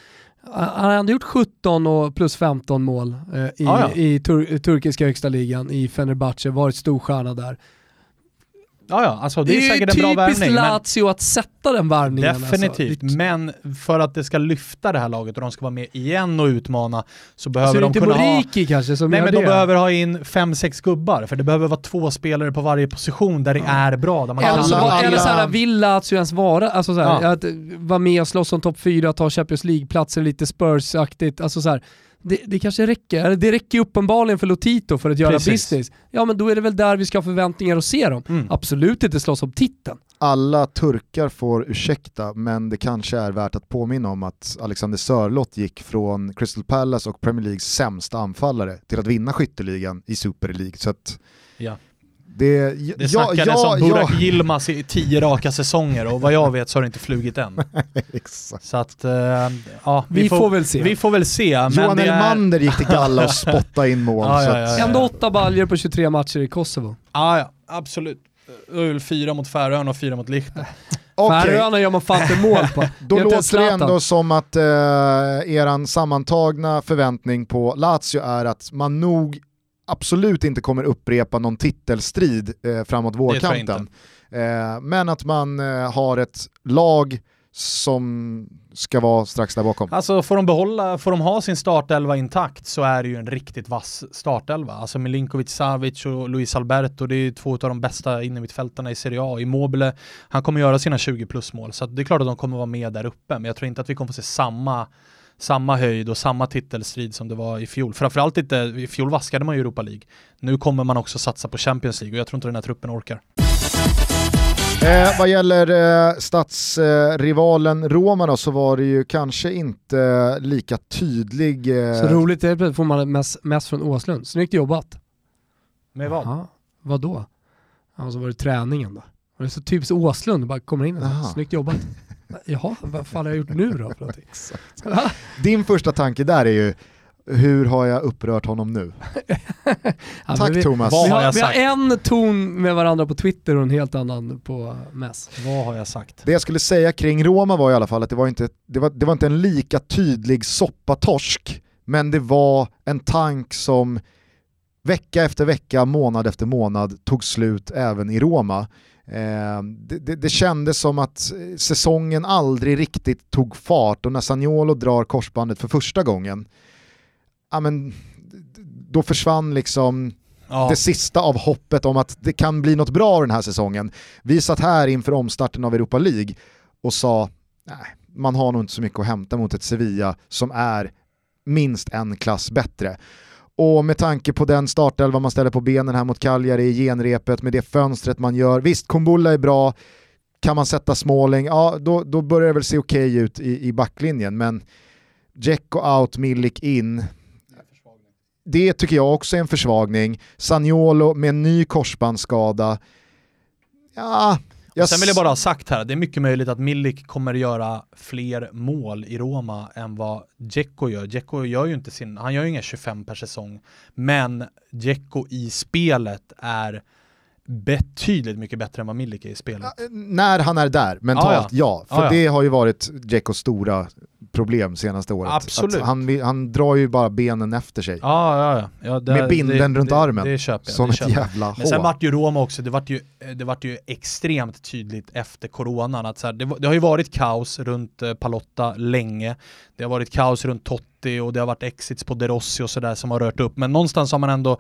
Han har ändå gjort 17 och plus 15 mål eh, i, Ja, ja. i tur, turkiska högsta ligan i Fenerbahce, varit stor stjärna där. Ja, ja, alltså det är, ju säkert en bra typiskt värvning. Men Lazio att sätta den värvningen. definitivt, Alltså. men för att det ska lyfta det här laget och de ska vara med igen och utmana så Det, behöver alltså, det är de kunna ha Moriki kanske som Nej men det. de behöver ha in fem, sex gubbar, för det behöver vara två spelare på varje position där det är bra. Där man Eller, så, Alla- eller så här, vill Lazio ens vara, alltså så här, Ja. att vara med och slåss om topp 4, ta Champions League-platser lite Spurs-aktigt, alltså så här, det, det kanske räcker, det räcker uppenbarligen för Lotito för att göra Precis. business. Ja men då är det väl där vi ska ha förväntningar att se dem. Mm. Absolut inte slåss om titeln. Alla turkar får ursäkta, men det kanske är värt att påminna om att Alexander Sörlott gick från Crystal Palace och Premier Leagues sämsta anfallare till att vinna skytteligan i Super League. Så att Ja. Det, Det snackades om Burak Yilmaz i tio raka säsonger och vad jag vet så har det inte flugit än. Exakt. Så att, eh, ja, Vi, får, väl se. Vi får väl se. Men Johan det är, Elmander gick till Galla och spottade in mål. Ja, så ja, ja, Ändå åtta baljor på 23 matcher i Kosovo. ja, ja, absolut. Väl fyra mot Färöarna och fyra mot. Okej, Färöarna gör man fan inte mål på. Då låter det ändå som att eh, eran sammantagna förväntning på Lazio är att man nog absolut inte kommer upprepa någon titelstrid eh, framåt vårkanten. Eh, men att man eh, har ett lag som ska vara strax där bakom. Alltså får de behålla, får de ha sin startelva intakt så är det ju en riktigt vass startelva. Alltså Milinkovic, Savic och Luis Alberto, det är två av de bästa innermittfältarna i Serie A. Immobile, han kommer göra sina 20 plus mål, så det är klart att de kommer vara med där uppe, men jag tror inte att vi kommer få se samma samma höjd och samma titelstrid som det var i fjol. Framförallt inte, i fjol vaskade man ju Europa League. Nu kommer man också satsa på Champions League och jag tror inte den här truppen orkar. Eh, vad gäller eh, stadsrivalen Roma då, så var det ju kanske inte lika tydlig... Eh, Så roligt är det, får man mest, mest från Åslund. Snyggt jobbat. Med vad? Jaha, vad då? Ja, så var det träningen då. Det är så typiskt Åslund, bara kommer in och så, snyggt jobbat. Jaha, vad fan har jag gjort nu då? Din första tanke där är ju, hur har jag upprört honom nu? Ja, Tack vi, Thomas. Vad vi, har jag vi har en ton med varandra på Twitter och en helt annan på MES. Vad har jag sagt? Det jag skulle säga kring Roma var i alla fall att det var inte, det var, det var inte en lika tydlig soppatorsk, men det var en tank som vecka efter vecka, månad efter månad tog slut även i Roma. Eh, det, det, det kändes som att säsongen aldrig riktigt tog fart och när Sagnolo drar korsbandet för första gången, ja, men, då försvann liksom Ja. det sista av hoppet om att det kan bli något bra den här säsongen. Vi satt här inför omstarten av Europa League och sa nej, man har nog inte så mycket att hämta mot ett Sevilla som är minst en klass bättre. Och med tanke på den startelva man ställer på benen här mot Cagliari i genrepet, med det fönstret man gör, visst Kumbulla är bra, kan man sätta Småling, ja då, då börjar det väl se okej ut i, i backlinjen, men Dzeko out, Milik in, det tycker jag också är en försvagning. Sagnolo med en ny korsbandsskada. Ja, jag Sen vill jag bara ha sagt här, det är mycket möjligt att Milik kommer göra fler mål i Roma än vad Dzeko gör. Dzeko gör ju inte sin, han gör ju inga 25 per säsong, men Dzeko i spelet är betydligt mycket bättre än vad Milik är i spelet. när han är där mentalt, ja. Ja, ja. För Ja, ja. det har ju varit Dzekos stora problem senaste året. Absolut. Att han, han drar ju bara benen efter sig. Ja, ja, ja. ja det, Med binden det, runt det, armen. Det köper jag. som det ett köper jag. jävla Men sen vart ju Roma också, det vart ju, det vart ju extremt tydligt efter coronan att så här, det, har ju varit kaos runt eh, Palotta länge. Det har varit kaos runt Totti och det har varit exits på De Rossi och sådär som har rört upp. Men någonstans har man ändå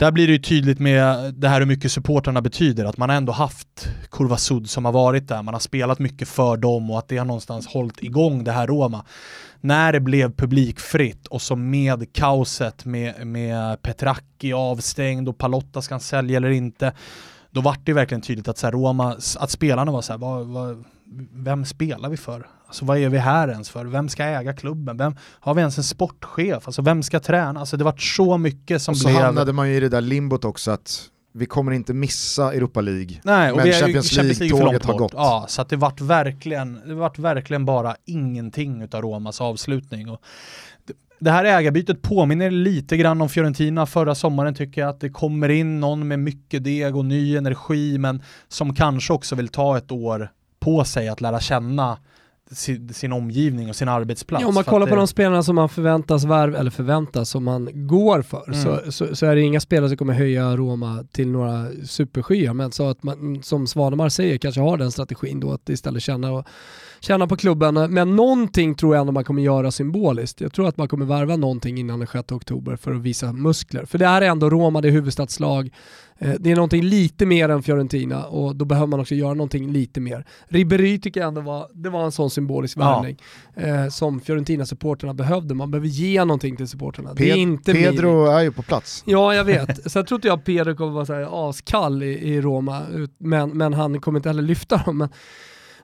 där blir det ju tydligt med det här hur mycket supportrarna betyder, att man har ändå haft Kurva Sud som har varit där, man har spelat mycket för dem och att det har någonstans hållit igång det här Roma. När det blev publikfritt och så med kaoset med, med Petracchi avstängd och Palotta ska han sälja eller inte, då vart det verkligen tydligt att så här, Roma, att spelarna var så här, vad, vad, vem spelar vi för? Alltså vad är vi här ens för? Vem ska äga klubben? Vem, har vi ens en sportchef? Alltså vem ska träna? Alltså det vart så mycket som Och så blev... hamnade man ju i det där limbot också att vi kommer inte missa Europa League. Nej, och Men vi är Champions League-tåget har gått. Ja, så det vart verkligen, det vart verkligen bara ingenting utav Romas avslutning. Och det, det här ägarbytet påminner lite grann om Fiorentina förra sommaren tycker jag, att det kommer in någon med mycket deg och ny energi, men som kanske också vill ta ett år på sig att lära känna sin, sin omgivning och sin arbetsplats. Ja, om man kollar på det- de spelarna som man förväntas värva, eller förväntas, som man går för, Mm. så, så, så är det inga spelare som kommer höja Roma till några superskyar. Men så att man, som Svanemar säger, kanske har den strategin då att istället känna, och, känna på klubben. Men någonting tror jag ändå man kommer göra symboliskt. Jag tror att man kommer värva någonting innan den 6 oktober för att visa muskler. För det är ändå Roma, det är huvudstadslag. Eh, Det är någonting lite mer än Fiorentina och då behöver man också göra någonting lite mer. Ribéry tycker jag ändå var, det var en sån symbolisk Ja. värvning eh, som Fiorentina-supporterna behövde. Man behöver ge någonting till supporterna. det är Pedro Milik. är ju på plats. Ja, jag vet. Sen tror inte jag att Pedro kommer vara så här askall i, i Roma, men, men han kommer inte heller lyfta dem. Men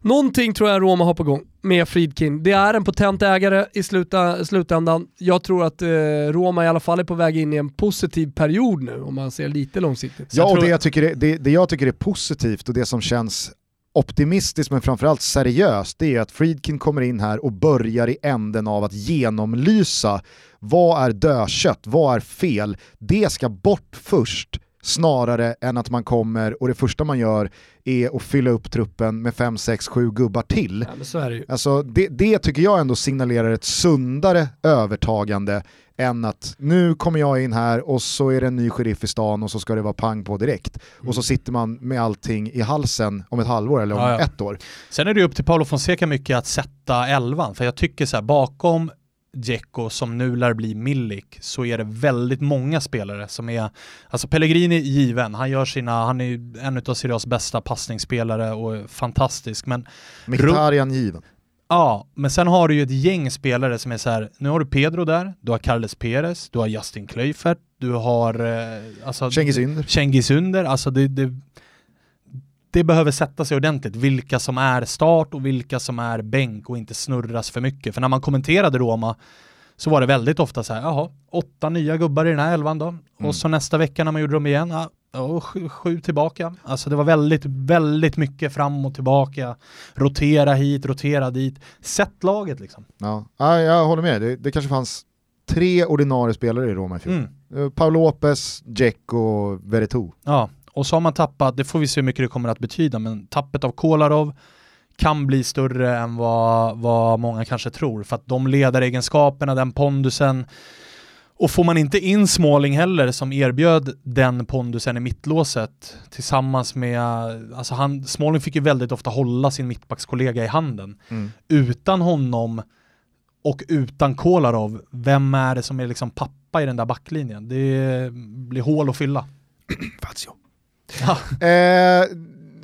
någonting tror jag Roma har på gång med Friedkin. Det är en potent ägare i sluta, slutändan. Jag tror att eh, Roma i alla fall är på väg in i en positiv period nu, om man ser lite långsiktigt. Så Ja, jag och det jag, tycker är, det, det jag tycker är positivt och det som känns optimistiskt men framförallt seriöst det är att Friedkin kommer in här och börjar i änden av att genomlysa vad är dödkött, vad är fel, det ska bort först snarare än att man kommer och det första man gör är att fylla upp truppen med 5, 6, 7 gubbar till. Ja, det. Alltså det, det tycker jag ändå signalerar ett sundare övertagande än att nu kommer jag in här och så är det en ny sheriff i stan och så ska det vara pang på direkt. Och så sitter man med allting i halsen om ett halvår eller om Ja, ja. ett år. Sen är det upp till Paolo Fonseca mycket att sätta elvan, för jag tycker så här bakom Dzeko som nu lär bli Milik så är det väldigt många spelare som är, alltså Pellegrini är given, han gör sina, han är en av Serie A's bästa passningsspelare och är fantastisk, men Mkhitaryan given. ja, men sen har du ju ett gäng spelare som är så här, nu har du Pedro där, du har Carles Perez, du har Justin Kluivert, du har eh, alltså, Cengiz Ynder. Cengiz Under, alltså det, det, det behöver sätta sig ordentligt, vilka som är start och vilka som är bänk och inte snurras för mycket. För när man kommenterade Roma så var det väldigt ofta så här, jaha, åtta nya gubbar i den här elvan då. Mm. Och så nästa vecka när man gjorde dem igen, ja, ja, sju, sju tillbaka. Alltså det var väldigt, väldigt mycket fram och tillbaka. Rotera hit, rotera dit. Sätt laget liksom. Ja. Ja, jag håller med, det, det kanske fanns tre ordinarie spelare i Roma i fjol. Mm. Eh, Paul Lopez, Jack och Veretout. Ja, och så har man tappat, det får vi se hur mycket det kommer att betyda, men tappet av Kolarov kan bli större än vad, vad många kanske tror, för att de ledaregenskaperna, den pondusen, och får man inte in Småling heller som erbjöd den pondusen i mittlåset tillsammans med, alltså han, Småling fick ju väldigt ofta hålla sin mittbackskollega i handen. Mm. Utan honom och utan Kolarov, vem är det som är liksom pappa i den där backlinjen? Det blir hål att fylla. Fazio. Ja. Eh,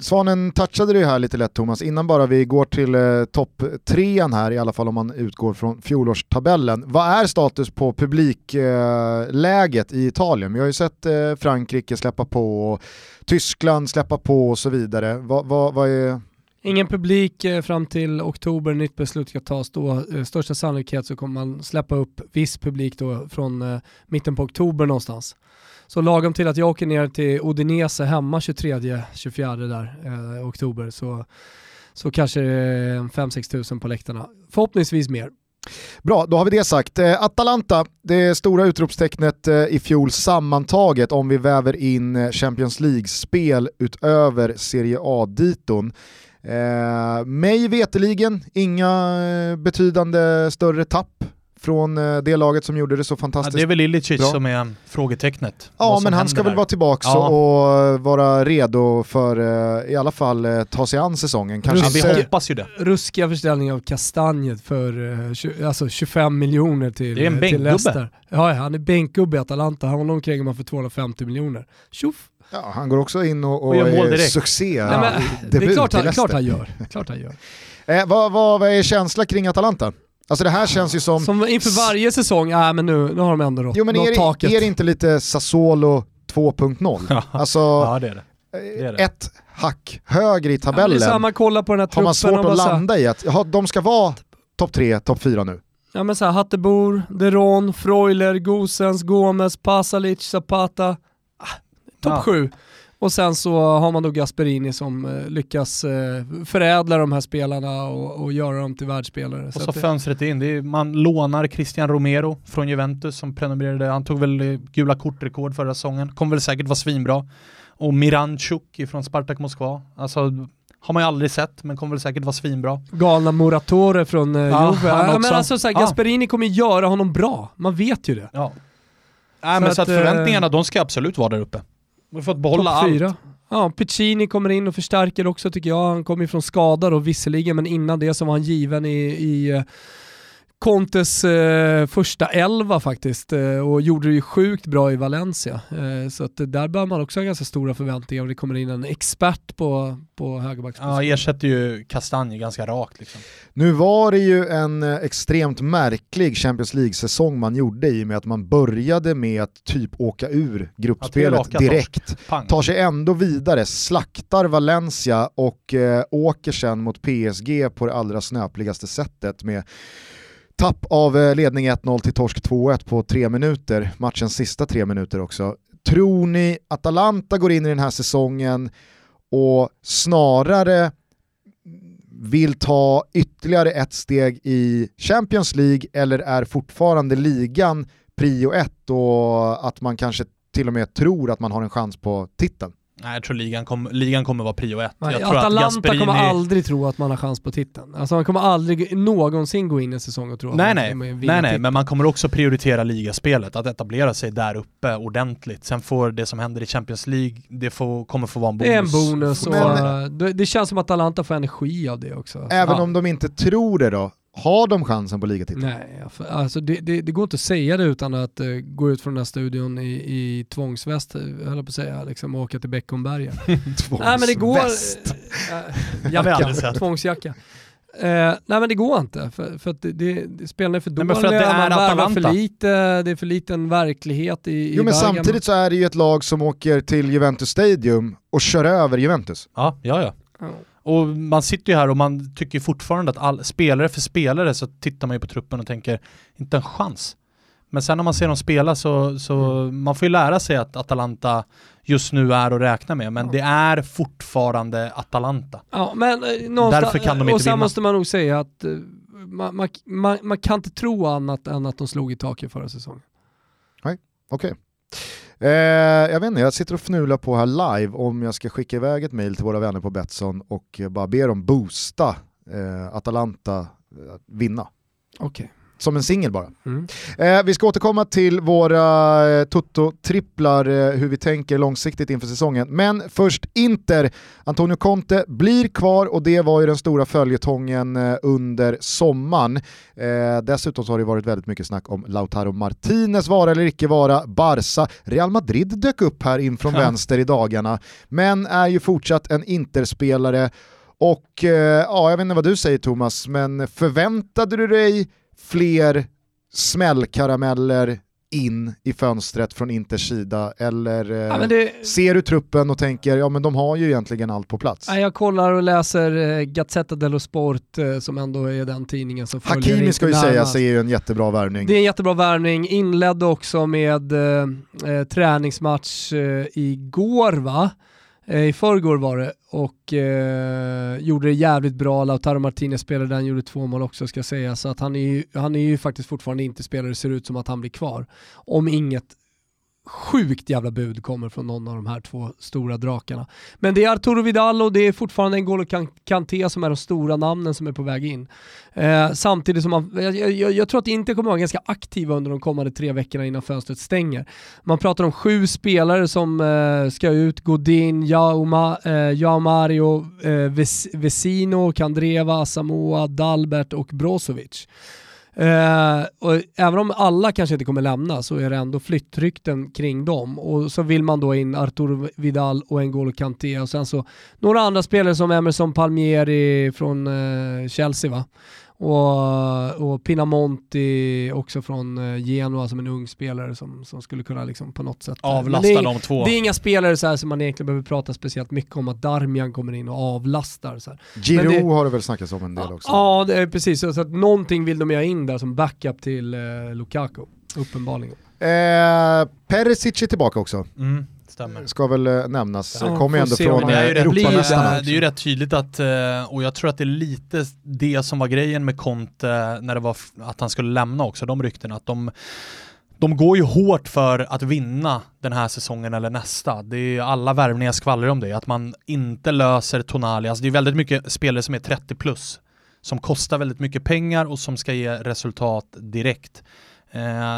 Svanen touchade det här lite lätt Thomas, innan bara vi går till eh, topp trean här, i alla fall om man utgår från fjolårstabellen. Vad är status på publikläget eh, i Italien? Vi har ju sett eh, Frankrike släppa på, och Tyskland släppa på och så vidare. Vad, vad, vad är... Ingen publik eh, fram till oktober, nytt beslut ska tas då. Eh, största sannolikhet så kommer man släppa upp viss publik då från eh, mitten på oktober någonstans. Så lagom till att jag åker ner till Odinese hemma 23-24 där eh, oktober så, så kanske det är 5-6 tusen på läktarna. Förhoppningsvis mer. Bra, då har vi det sagt. Eh, Atalanta, det stora utropstecknet eh, i fjol sammantaget om vi väver in eh, Champions League-spel utöver Serie A-diton. Eh, mig veteligen inga betydande större tapp från eh, det laget som gjorde det så fantastiskt Ja, det är väl Ilicic bra. som är frågetecknet. Ja, men han ska väl där. vara tillbaka Ja. och vara redo för eh, i alla fall eh, ta sig an säsongen. Kanske Ja, vi hoppas ju det. Ruskiga försäljning av Kastanjet för alltså 25 miljoner till, Det är en till bänkgubbe. Leicester. Ja, han är bänkgubbe i Atalanta, honom kränger man för 250 miljoner. Tjoff! ja, han går också in och, och, Och är succé. Nej, men, det är klart han, klart Leicester. han gör. Klart han gör. Eh, vad, vad, vad är känslan kring Atalanta? Alltså det här känns ju som... Som inför varje säsäsong, ja men nu, nu har de ändå nått, Jo men är, taket. det- är det inte lite Sassuolo 2.0? Alltså Ja, det är det. eh, är det. ett hack högre i ja, det tabellen så här, man kollar på den här har man svårt att landa i att jaha, de ska vara topp 3, topp 4 nu. Ja men såhär, Hattebor, Deron, Freuler, Gosens, Gomes, Pasalic, Zapata. Ah, Topp Ja. Och sen så har man då Gasperini som eh, lyckas eh, förädla de här spelarna och, och göra dem till världsspelare. Och Så så det- fönstret in. Är, man lånar Christian Romero från Juventus som prenumererade. Han tog väl gula kortrekord förra säsongen. Kommer väl säkert vara svinbra. Och Miranchuk från Spartak Moskva. Alltså har man ju aldrig sett men kommer väl säkert vara svinbra. Galna Muratore från eh, Ja, Juve. Ja, men alltså, så här, Ja. Gasperini kommer göra honom bra, man vet ju det. Ja. Nej Så men så att, att eh, förväntningarna de ska absolut vara där uppe. Vi har fått behålla allt. fyra. Ja, Piccini kommer in och förstärker också tycker jag. Han kommer ju från skada då visserligen, men innan det så var han given i, i eh, Contes eh, första elva faktiskt eh, och gjorde det ju sjukt bra i Valencia. Eh, så att där bör man också ha ganska stora förväntningar om det kommer in en expert på, på högerbacksposition. Ja, ersätter ju Kastanje ganska rakt liksom. Nu var det ju en eh, extremt märklig Champions League-säsong man gjorde i och med att man började med att typ åka ur gruppspelet direkt. Tar sig ändå vidare, slaktar Valencia och eh, åker sen mot PSG på det allra snöpligaste sättet med tapp av eh, ledning 1-0 till torsk 2-1 på tre minuter, matchens sista tre minuter också. Tror ni Atalanta går in i den här säsongen och snarare vill ta ytterligare ett steg i Champions League eller är fortfarande ligan prio ett och att man kanske till och med tror att man har en chans på titeln? Nej, jag tror ligan, kom, ligan kommer vara prio ett. Nej, jag tror Atalanta att Gasperini... kommer aldrig tro att man har chans på titeln. Alltså man kommer aldrig någonsin gå in i en säsong och tro att Nej man nej, kommer vinna nej nej, men man kommer också prioritera ligaspelet, att etablera sig där uppe ordentligt. Sen får det som händer i Champions League, det får, kommer få vara en bonus. Det är en bonus och Men- det, känns som att Atalanta får energi av det också. Även ja. om de inte tror det då, har de chansen på ligatiteln? Nej, alltså det, det, det går inte att säga det utan att eh, gå ut från den här studion i, i tvångsväst, eh, höll jag på att säga, liksom, och åka till Beckomberga. Nej men det går... Äh, jacka, aldrig sett. tvångsjacka. Eh, nej men det går inte, för, för att det, det, det, spelarna är för Nej, dåliga, men för att det är man värvar för lite, det är för liten verklighet i, i Jo men Bergamo. samtidigt så är det ju ett lag som åker till Juventus Stadium och kör över Juventus. Ja, ja, ja. Ja. Och man sitter ju här och man tycker fortfarande att all, spelare för spelare så tittar man ju på truppen och tänker, inte en chans. Men sen när man ser dem spela så, så Mm. man får ju lära sig att Atalanta just nu är att räkna med, men det är fortfarande Atalanta. Ja, men eh, Därför kan de inte och sen vinna. måste man nog säga att eh, man, man, man, man kan inte tro annat än att de slog i taket förra säsongen. Okej. Eh, jag vet inte, jag sitter och fnular på här live om jag ska skicka iväg ett mail till våra vänner på Betsson och bara be dem boosta eh, Atalanta eh, att vinna. Okej. Som en singel bara. Mm. Eh, vi ska återkomma till våra eh, Toto-tripplar, eh, hur vi tänker långsiktigt inför säsongen. Men först Inter. Antonio Conte blir kvar och det var ju den stora följetongen eh, under sommaren. Eh, dessutom så har det varit väldigt mycket snack om Lautaro Martinez vara eller icke vara. Barca, Real Madrid dök upp här in från Ja. vänster i dagarna, men är ju fortsatt en Interspelare. Och eh, ja, jag vet inte vad du säger Thomas, men förväntade du dig fler smällkarameller in i fönstret från Inters sida? Eller eh, Ja, det, ser du truppen och tänker ja men de har ju egentligen allt på plats? ja, jag kollar och läser eh, Gazzetta dello Sport eh, som ändå är den tidningen som följer Hakimi ska ju sägas är ju en jättebra värvning. Det är en jättebra värvning, inledde också med eh, träningsmatch eh, igår va? Eh, I förrgår var det och eh, gjorde det jävligt bra. Lautaro Martinez spelade han gjorde två mål också ska jag säga. Så att han är ju, han är ju faktiskt fortfarande inte spelare, det ser ut som att han blir kvar. Om inget sjukt jävla bud kommer från någon av de här två stora drakarna. Men det är Arturo Vidal och det är fortfarande N'Golo Kanté som är de stora namnen som är på väg in. Eh, samtidigt som man, jag, jag, jag, tror att Inter kommer vara ganska aktiva under de kommande tre veckorna innan fönstret stänger. Man pratar om sju spelare som eh, ska ut, Godin, Jauma, eh, Mario, eh, Vesino, Kandreva, Samoa, Dalbert och Brozovic. Eh, och även om alla kanske inte kommer lämna så är det ändå flyttrykten kring dem. Och så vill man då in Arturo Vidal och N'Golo Kanté och sen så några andra spelare som Emerson Palmieri från eh, Chelsea va? Och, och Pinamonti också från eh, Genoa som en ung spelare som, som skulle kunna liksom på något sätt... Eh, Avlasta de två. Det är inga spelare så som man egentligen behöver prata speciellt mycket om att Darmian kommer in och avlastar. Så här. Giro har det väl snackats om en del också. Ja, det är precis. Så att någonting vill de ha in där som backup till eh, Lukaku, uppenbarligen. Eh, Perisic är tillbaka också. Mm. Stämmer. Ska väl äh, nämnas. Ja, Kommer ju ändå från äh, Europamästarna. Det, det är ju rätt tydligt att, och jag tror att det är lite det som var grejen med Conte när det var att han skulle lämna också, de ryktena. Att de, de går ju hårt för att vinna den här säsongen eller nästa. Det är alla värvningar skvallrar om det, att man inte löser Tonali. Alltså det är väldigt mycket spelare som är 30 plus, som kostar väldigt mycket pengar och som ska ge resultat direkt.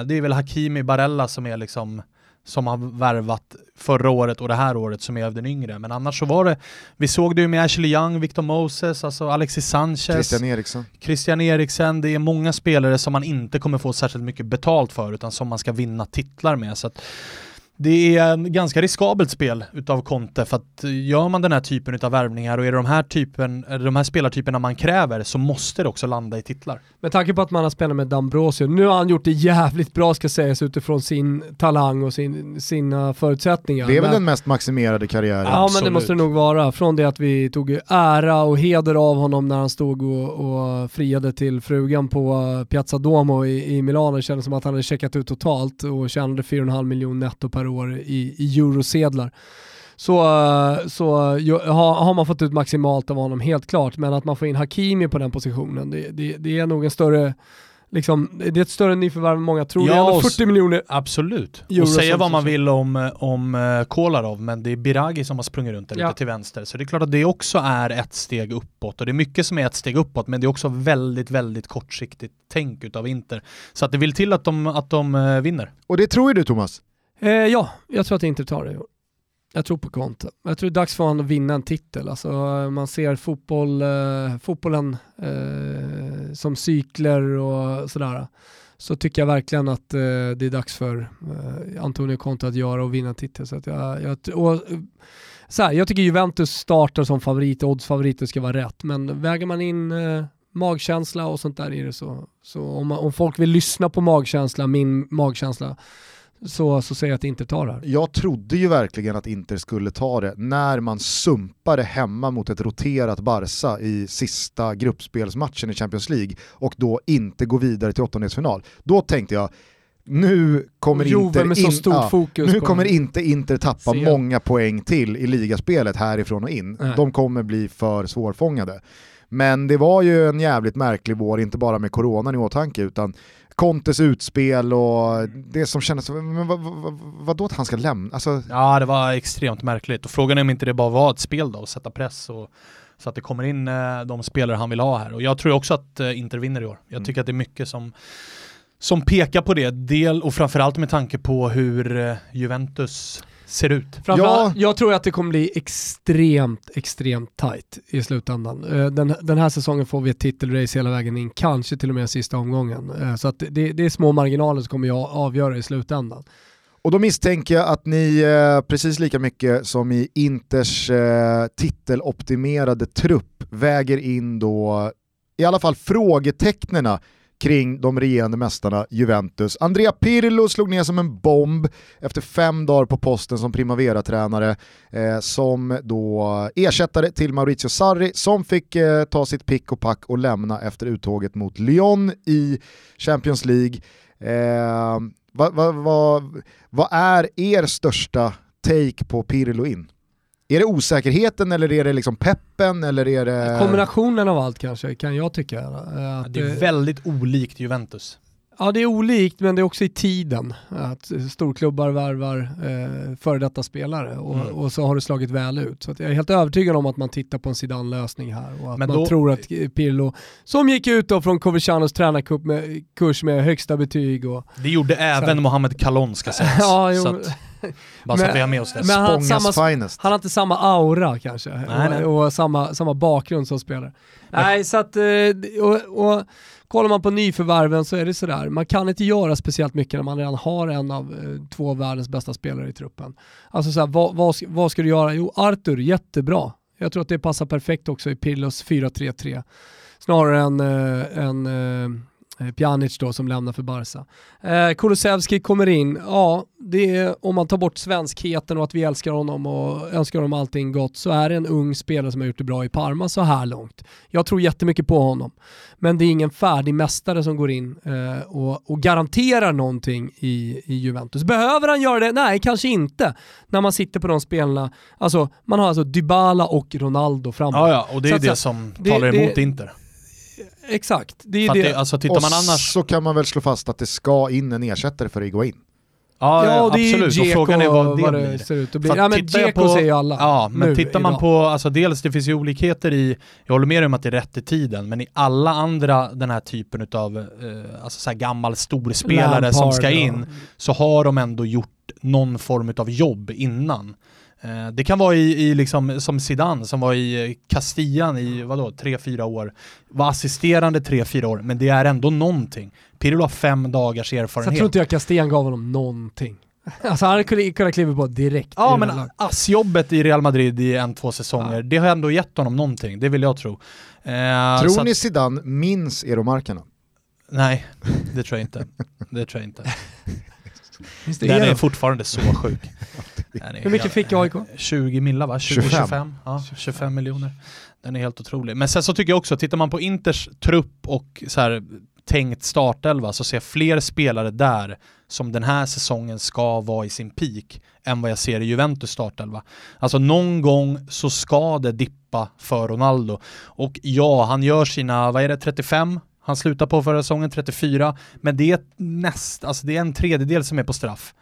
det är väl Hakimi Barella som är liksom som har värvat förra året och det här året som är av den yngre. Men annars så var det, vi såg det ju med Ashley Young, Victor Moses, alltså Alexis Sanchez, Christian Eriksen. Christian Eriksen, det är många spelare som man inte kommer få särskilt mycket betalt för utan som man ska vinna titlar med. Så att det är en ganska riskabelt spel utav Conte för att gör man den här typen av värvningar och är det de här, typen, de här spelartyperna man kräver så måste det också landa i titlar. Med tanke på att man har spelat med Dambrosio, nu har han gjort det jävligt bra ska sägas utifrån sin talang och sin, sina förutsättningar. Det är väl men, den mest maximerade karriären? Ja Absolut. men det måste det nog vara. Från det att vi tog ära och heder av honom när han stod och, och friade till frugan på Piazza Duomo i, i Milano. Det kändes som att han hade checkat ut totalt och tjänade 4,5 miljoner netto per år i, i eurosedlar. Så, så har, har man fått ut maximalt av honom, helt klart. Men att man får in Hakimi på den positionen, det, det, det är nog en större Liksom, det är ett större nyförvärv än många tror. Ja, det är ändå 40 miljoner Absolut. Och säga vad man vill om, om uh, Kolarov, men det är Biragi som har sprungit runt där ja. lite till vänster. Så det är klart att det också är ett steg uppåt. Och det är mycket som är ett steg uppåt, men det är också väldigt, väldigt kortsiktigt tänk utav Inter. Så att det vill till att de, att de vinner. Och det tror ju du Thomas? Eh, ja, jag tror att Inter tar det i år. Jag tror på Conte. Jag tror det är dags för honom att vinna en titel. Alltså, eh, man ser fotboll, eh, fotbollen eh, som cykler och sådär. Så tycker jag verkligen att eh, det är dags för eh, Antonio Conte att göra och vinna en titel. Så att jag, jag, och, så här, jag tycker Juventus startar som favorit, oddsfavoriter ska vara rätt. Men väger man in eh, magkänsla och sånt där i det så, så om, man, om folk vill lyssna på magkänsla, min magkänsla, så, så säger jag att Inter tar det här. Jag trodde ju verkligen att Inter skulle ta det när man sumpade hemma mot ett roterat Barca i sista gruppspelsmatchen i Champions League och då inte gå vidare till åttondelsfinal. Då tänkte jag, nu kommer, Inter, in, ja, nu kommer inte Inter tappa Se. många poäng till i ligaspelet härifrån och in. Nej. De kommer bli för svårfångade. Men det var ju en jävligt märklig vår, inte bara med coronan i åtanke, utan Contes utspel och det som kändes, men vad, vad, vad då att han ska lämna? Alltså... Ja det var extremt märkligt och frågan är om inte det bara var ett spel då, att sätta press och så att det kommer in eh, de spelare han vill ha här. Och jag tror också att eh, Inter vinner i år. Jag mm. tycker att det är mycket som, som pekar på det, del och framförallt med tanke på hur eh, Juventus ser ut. Ja. Jag tror att det kommer bli extremt, extremt tight i slutändan. Eh, den, den här säsongen får vi ett titelrace hela vägen in, kanske till och med sista omgången. Eh, så att det, det är små marginaler som kommer jag avgöra i slutändan. Och då misstänker jag att ni eh, precis lika mycket som i Inters titeloptimerade trupp väger in då i alla fall frågetecknena kring de regerande mästarna Juventus. Andrea Pirlo slog ner som en bomb efter fem dagar på posten som Primavera-tränare eh, som då ersättare till Maurizio Sarri som fick eh, ta sitt pick och pack och lämna efter uttåget mot Lyon i Champions League. Eh, vad va, va, va är er största take på Pirlo in? Är det osäkerheten eller är det liksom peppen eller är det... Kombinationen av allt kanske kan jag tycka. Att det är väldigt olikt Juventus. Ja det är olikt men det är också i tiden att storklubbar värvar eh, före detta spelare och, mm. och, så har det slagit väl ut. Så jag är helt övertygad om att man tittar på en Zidane-lösning här och att men man då... tror att Pirlo, som gick ut då från Covercianos tränarkurs med, med högsta betyg och... Det gjorde även Mohamed Kalon ska sägas. ja, jo, så att... Bara så att vi har med oss det. Men han, samma, finest. han har inte samma aura kanske nej, och, nej. och, samma, samma bakgrund som spelare. Nej, så att, eh, och, och kollar man på nyförvärven så är det sådär, man kan inte göra speciellt mycket när man redan har en av eh, två av världens bästa spelare i truppen. Alltså såhär, vad, vad, vad ska du göra? Jo, Arthur, jättebra. Jag tror att det passar perfekt också i Pillos 4-3-3. Snarare än eh, en, Eh, Pjanic då som lämnar för Barca. Eh, Kulusevski kommer in, ja, det är, om man tar bort svenskheten och att vi älskar honom och önskar honom allting gott så är det en ung spelare som har gjort det bra i Parma så här långt. Jag tror jättemycket på honom. Men det är ingen färdig mästare som går in eh, och, och, garanterar någonting i, i Juventus. Behöver han göra det? Nej, kanske inte. När man sitter på de spelarna, alltså man har alltså Dybala och Ronaldo framåt. Ja, ja, och det är så det som det, talar emot det, Inter. Exakt. Det är det. det. Alltså, tittar och man annars... så kan man väl slå fast att det ska in en ersättare för Iguain. Ja, ja det är absolut. Är och frågan är vad det, vad det ser ut att bli. Ja men Dzeko säger ju alla. Ja, men nu, tittar man idag. på, alltså dels det finns ju olikheter i, jag håller med om att det är rätt i tiden, men i alla andra den här typen av eh, alltså så här gammal storspelare Lampard, som ska in, ja. så har de ändå gjort någon form av jobb innan. Eh, det kan vara i, i liksom, som Zidane som var i Castillan i vadå, tre, fyra år. Var assisterande tre, fyra år, men det är ändå någonting. Pirlo har fem dagars erfarenhet. Så jag tror inte jag Castillan gav honom någonting. Alltså han kunde kunna kliva på direkt. Ja men assjobbet i Real Madrid i en, två säsonger, ja. det har ändå gett honom någonting, det vill jag tro. Eh, tror ni Zidane minns Eromarkarna? Nej, det tror jag inte. Det tror jag inte. Den är fortfarande så sjuk. Hur mycket fick AIK? 20 millar va? 20, 25. 25. Ja, 25 miljoner. Den är helt otrolig. Men sen så tycker jag också, tittar man på Inters trupp och så här, tänkt startelva så ser jag fler spelare där som den här säsongen ska vara i sin peak än vad jag ser i Juventus startelva. Alltså någon gång så ska det dippa för Ronaldo. Och ja, han gör sina, vad är det, 35 han slutar på förra säsongen 34, men det är näst, alltså det är en tredjedel som är på straff.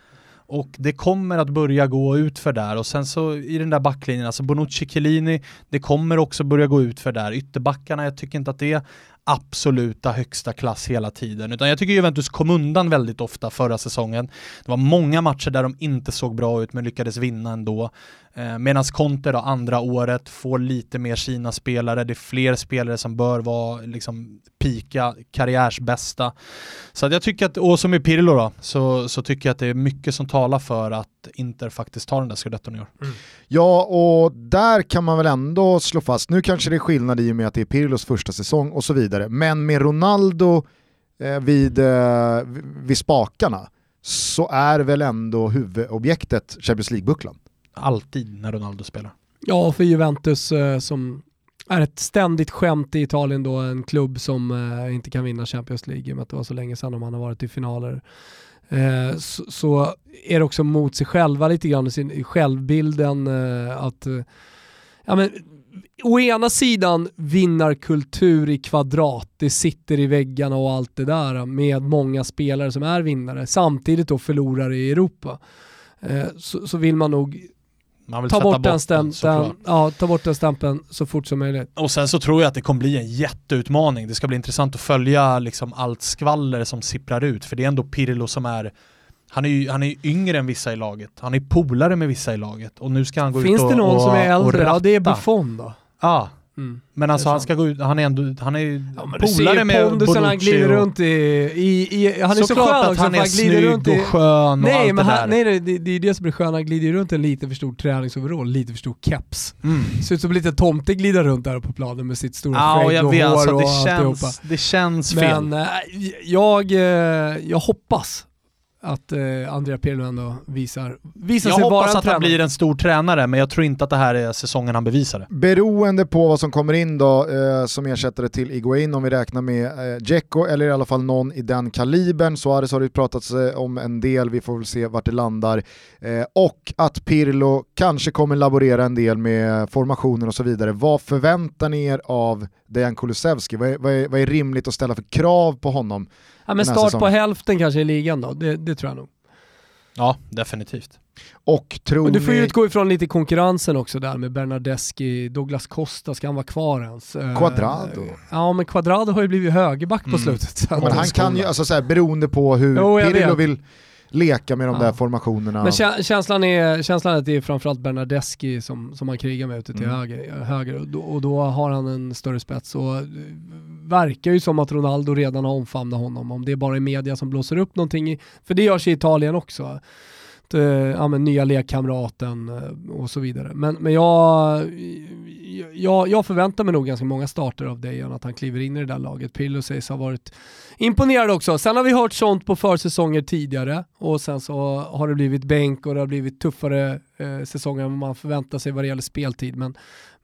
Och det kommer att börja gå ut för där och sen så i den där backlinjen, alltså Bonucci, Chiellini, det kommer också börja gå ut för där. Ytterbackarna, jag tycker inte att det är absoluta högsta klass hela tiden. Utan jag tycker Juventus kom undan väldigt ofta förra säsongen. Det var många matcher där de inte såg bra ut men lyckades vinna ändå. Eh, Medan Conte då andra året får lite mer sina spelare, det är fler spelare som bör vara liksom pika karriärsbästa. Så att jag tycker att, och som i Pirlo då, så, så tycker jag att det är mycket som talar för att Inter faktiskt tar den där scudetton i år. Mm. Ja, och där kan man väl ändå slå fast, nu kanske det är skillnad i och med att det är Pirlos första säsong och så vidare, men med Ronaldo eh, vid, eh, vid spakarna så är väl ändå huvudobjektet Champions League-bucklan alltid när Ronaldo spelar. Ja, för Juventus eh, som är ett ständigt skämt i Italien då, en klubb som eh, inte kan vinna Champions League i och med att det var så länge sedan man har varit i finaler. Eh, så, så, är det också mot sig själva lite grann, sin självbilden eh, att eh, ja, men, å ena sidan vinnarkultur i kvadrat, det sitter i väggarna och allt det där med många spelare som är vinnare, samtidigt då förlorare i Europa. Eh, så, så, vill man nog man ta bort, den stämpeln, ja, ta bort den stämpeln så fort som möjligt. Och sen så tror jag att det kommer bli en jätteutmaning. Det ska bli intressant att följa liksom allt skvaller som sipprar ut, för det är ändå Pirlo som är han är ju han är yngre än vissa i laget, han är polare med vissa i laget och nu ska han gå Finns ut och Finns det någon och, som är äldre? Ja det är Buffon då. Ja, Mm. Men alltså han ska gå ut, han är ändå, han är ja, polare med Bonucci han glider och... runt i, i, i han är så, så skön också han är han glider runt i, och skön nej, och allt men det han, Nej, nej det, det är det som är skön, han glider runt en lite för stor träningsoverall, lite för stor keps. Mm. Ser ut som lite tomte glider runt där på planen med sitt stora ja, skägg och, och hår alltså, det och känns, Det känns fel. Men äh, jag, jag hoppas att eh, Andrea Pirlo ändå visar, visar jag sig vara en Jag hoppas att han blir en stor tränare, men jag tror inte att det här är säsongen han bevisar det. Beroende på vad som kommer in då, eh, som ersättare till Iguain, om vi räknar med eh, Dzeko, eller i alla fall någon i den kalibern. Suarez har det pratats eh, om en del, vi får väl se vart det landar. Eh, och att Pirlo kanske kommer laborera en del med formationer och så vidare. Vad förväntar ni er av Dejan Kulusevski? Vad är, vad, är, vad är rimligt att ställa för krav på honom Ja, men start på hälften kanske i ligan då, det, det tror jag nog. Ja, definitivt. Och tror Men du får ju ni... utgå ifrån lite konkurrensen också där med Bernardeschi, Douglas Costa, ska han vara kvar ens? Eh, Quadrado. Ja men Quadrado har ju blivit högerback på Mm. slutet. Ja, men han kan ju, alltså så här, beroende på hur Jo, Pirillo vill leka med de Ja. där formationerna. Men kä- känslan är, känslan är att det är framförallt Bernardeschi som, som han krigar med ute till Mm. höger, höger och, då, och då har han en större spets och eh, verkar ju som att Ronaldo redan har omfamnat honom. Om det är bara är media som blåser upp någonting, i, för det görs i Italien också. Att, eh, Ja, men nya lekkamraten eh, och så vidare. Men, men jag, jag, jag förväntar mig nog ganska många starter av Dejan, att han kliver in i det där laget. Pirlo sägs ha varit imponerad också. Sen har vi hört sånt på försäsonger tidigare och sen så har det blivit bänk och det har blivit tuffare eh, säsonger än man förväntar sig vad det gäller speltid. Men,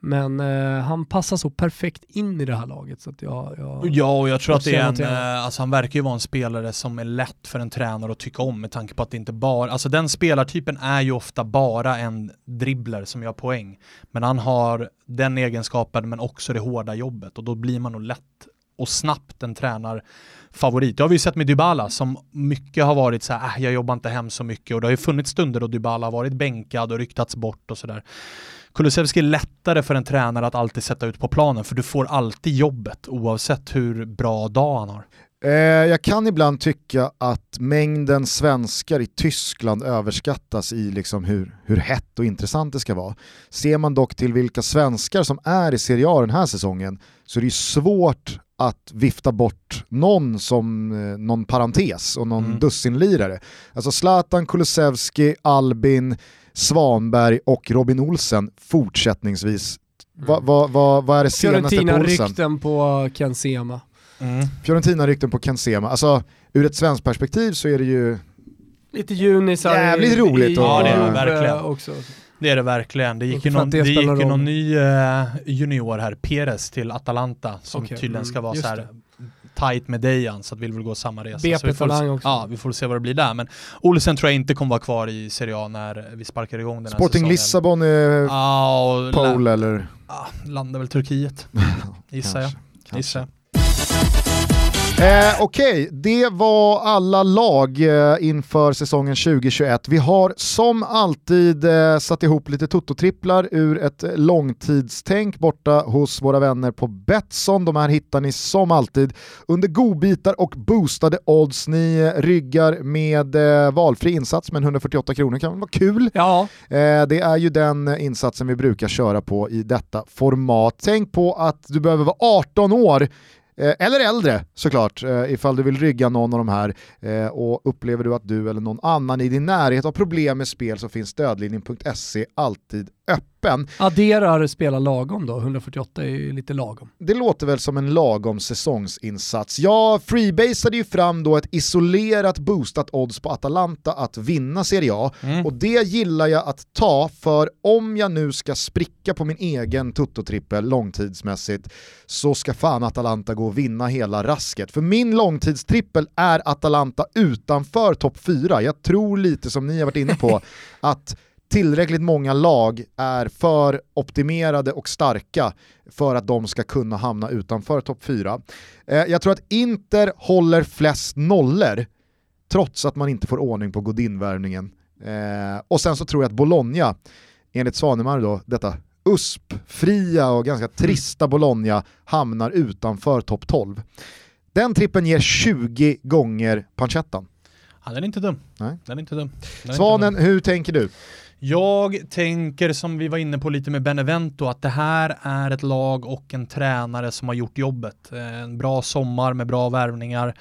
men eh, han passar så perfekt in i det här laget så att jag... jag Ja, och jag tror att det är en, eh, alltså han verkar ju vara en spelare som är lätt för en tränare att tycka om med tanke på att det inte bara, alltså den spelartypen är ju ofta bara en dribbler som gör poäng. Men han har den egenskapen men också det hårda jobbet och då blir man nog lätt och snabbt en tränarfavorit. Det har vi ju sett med Dybala som mycket har varit så här, äh, jag jobbar inte hem så mycket och det har ju funnits stunder då Dybala har varit bänkad och ryktats bort och sådär. Kulusevski är lättare för en tränare att alltid sätta ut på planen för du får alltid jobbet oavsett hur bra dag han har. Eh, jag kan ibland tycka att mängden svenskar i Tyskland överskattas i liksom hur, hur hett och intressant det ska vara. Ser man dock till vilka svenskar som är i Serie A den här säsongen så är det ju svårt att vifta bort någon som eh, någon parentes och någon Mm. dussinlirare. Alltså Zlatan, Kulusevski, Albin, Svanberg och Robin Olsen fortsättningsvis. Vad va, va, vad är det senaste på Olsen? Fiorentina-rykten på Ken Sema. Fiorentina-rykten på Ken Sema. Alltså, ur ett svenskt perspektiv så är det ju... Lite junisar Jävligt roligt i, och- Ja, det är verkligen. också. Det är det verkligen. Det gick ju någon, det det gick någon ny eh, junior här, Perez till Atalanta, som Okej, tydligen mm, ska vara just så här tight med Dejan, så att vi vill gå samma resa. BP så vi får, också. Ja, vi får se vad det blir där. Men Olsen tror jag inte kommer vara kvar i Serie A när vi sparkar igång den här Sporting säsongen. Lissabon är Ja, och pole eller... ah, landar väl Turkiet, gissar jag. Kanske, Gissar. Eh, Okej, det var alla lag eh, inför säsongen 2021. Vi har som alltid eh, satt ihop lite tototripplar ur ett långtidstänk borta hos våra vänner på Betsson. De här hittar ni som alltid under godbitar och boostade odds. Ni eh, ryggar med eh, valfri insats men 148 kronor kan vara kul. Ja, Eh, det är ju den eh, insatsen vi brukar köra på i detta format. Tänk på att du behöver vara 18 år Eh, eller äldre såklart, eh, ifall du vill rygga någon av de här. Eh, och upplever du att du eller någon annan i din närhet har problem med spel så finns stödlinjen.se alltid öppen. adderar spela lagom då, 148 är ju lite lagom. Det låter väl som en lagom säsongsinsats. Jag freebasade ju fram då ett isolerat boostat odds på Atalanta att vinna Serie A Mm. och det gillar jag att ta för om jag nu ska spricka på min egen tuttotrippel långtidsmässigt så ska fan Atalanta gå och vinna hela rasket. För min långtidstrippel är Atalanta utanför topp 4. Jag tror lite som ni har varit inne på att tillräckligt många lag är för optimerade och starka för att de ska kunna hamna utanför topp 4. Eh, jag tror att Inter håller flest nollor trots att man inte får ordning på Godin-värvningen. Eh, och sen så tror jag att Bologna, enligt Svanemar då, detta USP-fria och ganska trista Bologna hamnar utanför topp 12. Den trippen ger 20 gånger pancettan. Ja, den är inte dum. Nej. Den är inte dum. Är inte Svanen, dum. hur tänker du? Jag tänker som vi var inne på lite med Benevento att det här är ett lag och en tränare som har gjort jobbet. Eh, En bra sommar med bra värvningar.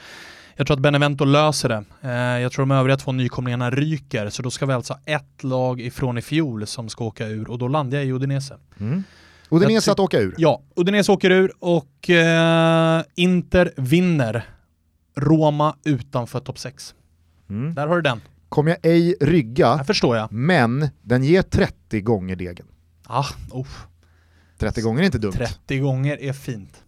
Jag tror att Benevento löser det. Eh, Jag tror de övriga två nykomlingarna ryker, så då ska vi alltså ha ett lag ifrån i fjol som ska åka ur och då landar jag i Udinese. Mm. Udinese att åka ur. Ja, Udinese åker ur och eh, Inter vinner. Roma utanför topp 6. Mm. Där har du den. Kommer jag ej rygga, Det förstår jag. men den ger 30 gånger degen. Ah, oh, 30 gånger är inte dumt. 30 gånger är fint.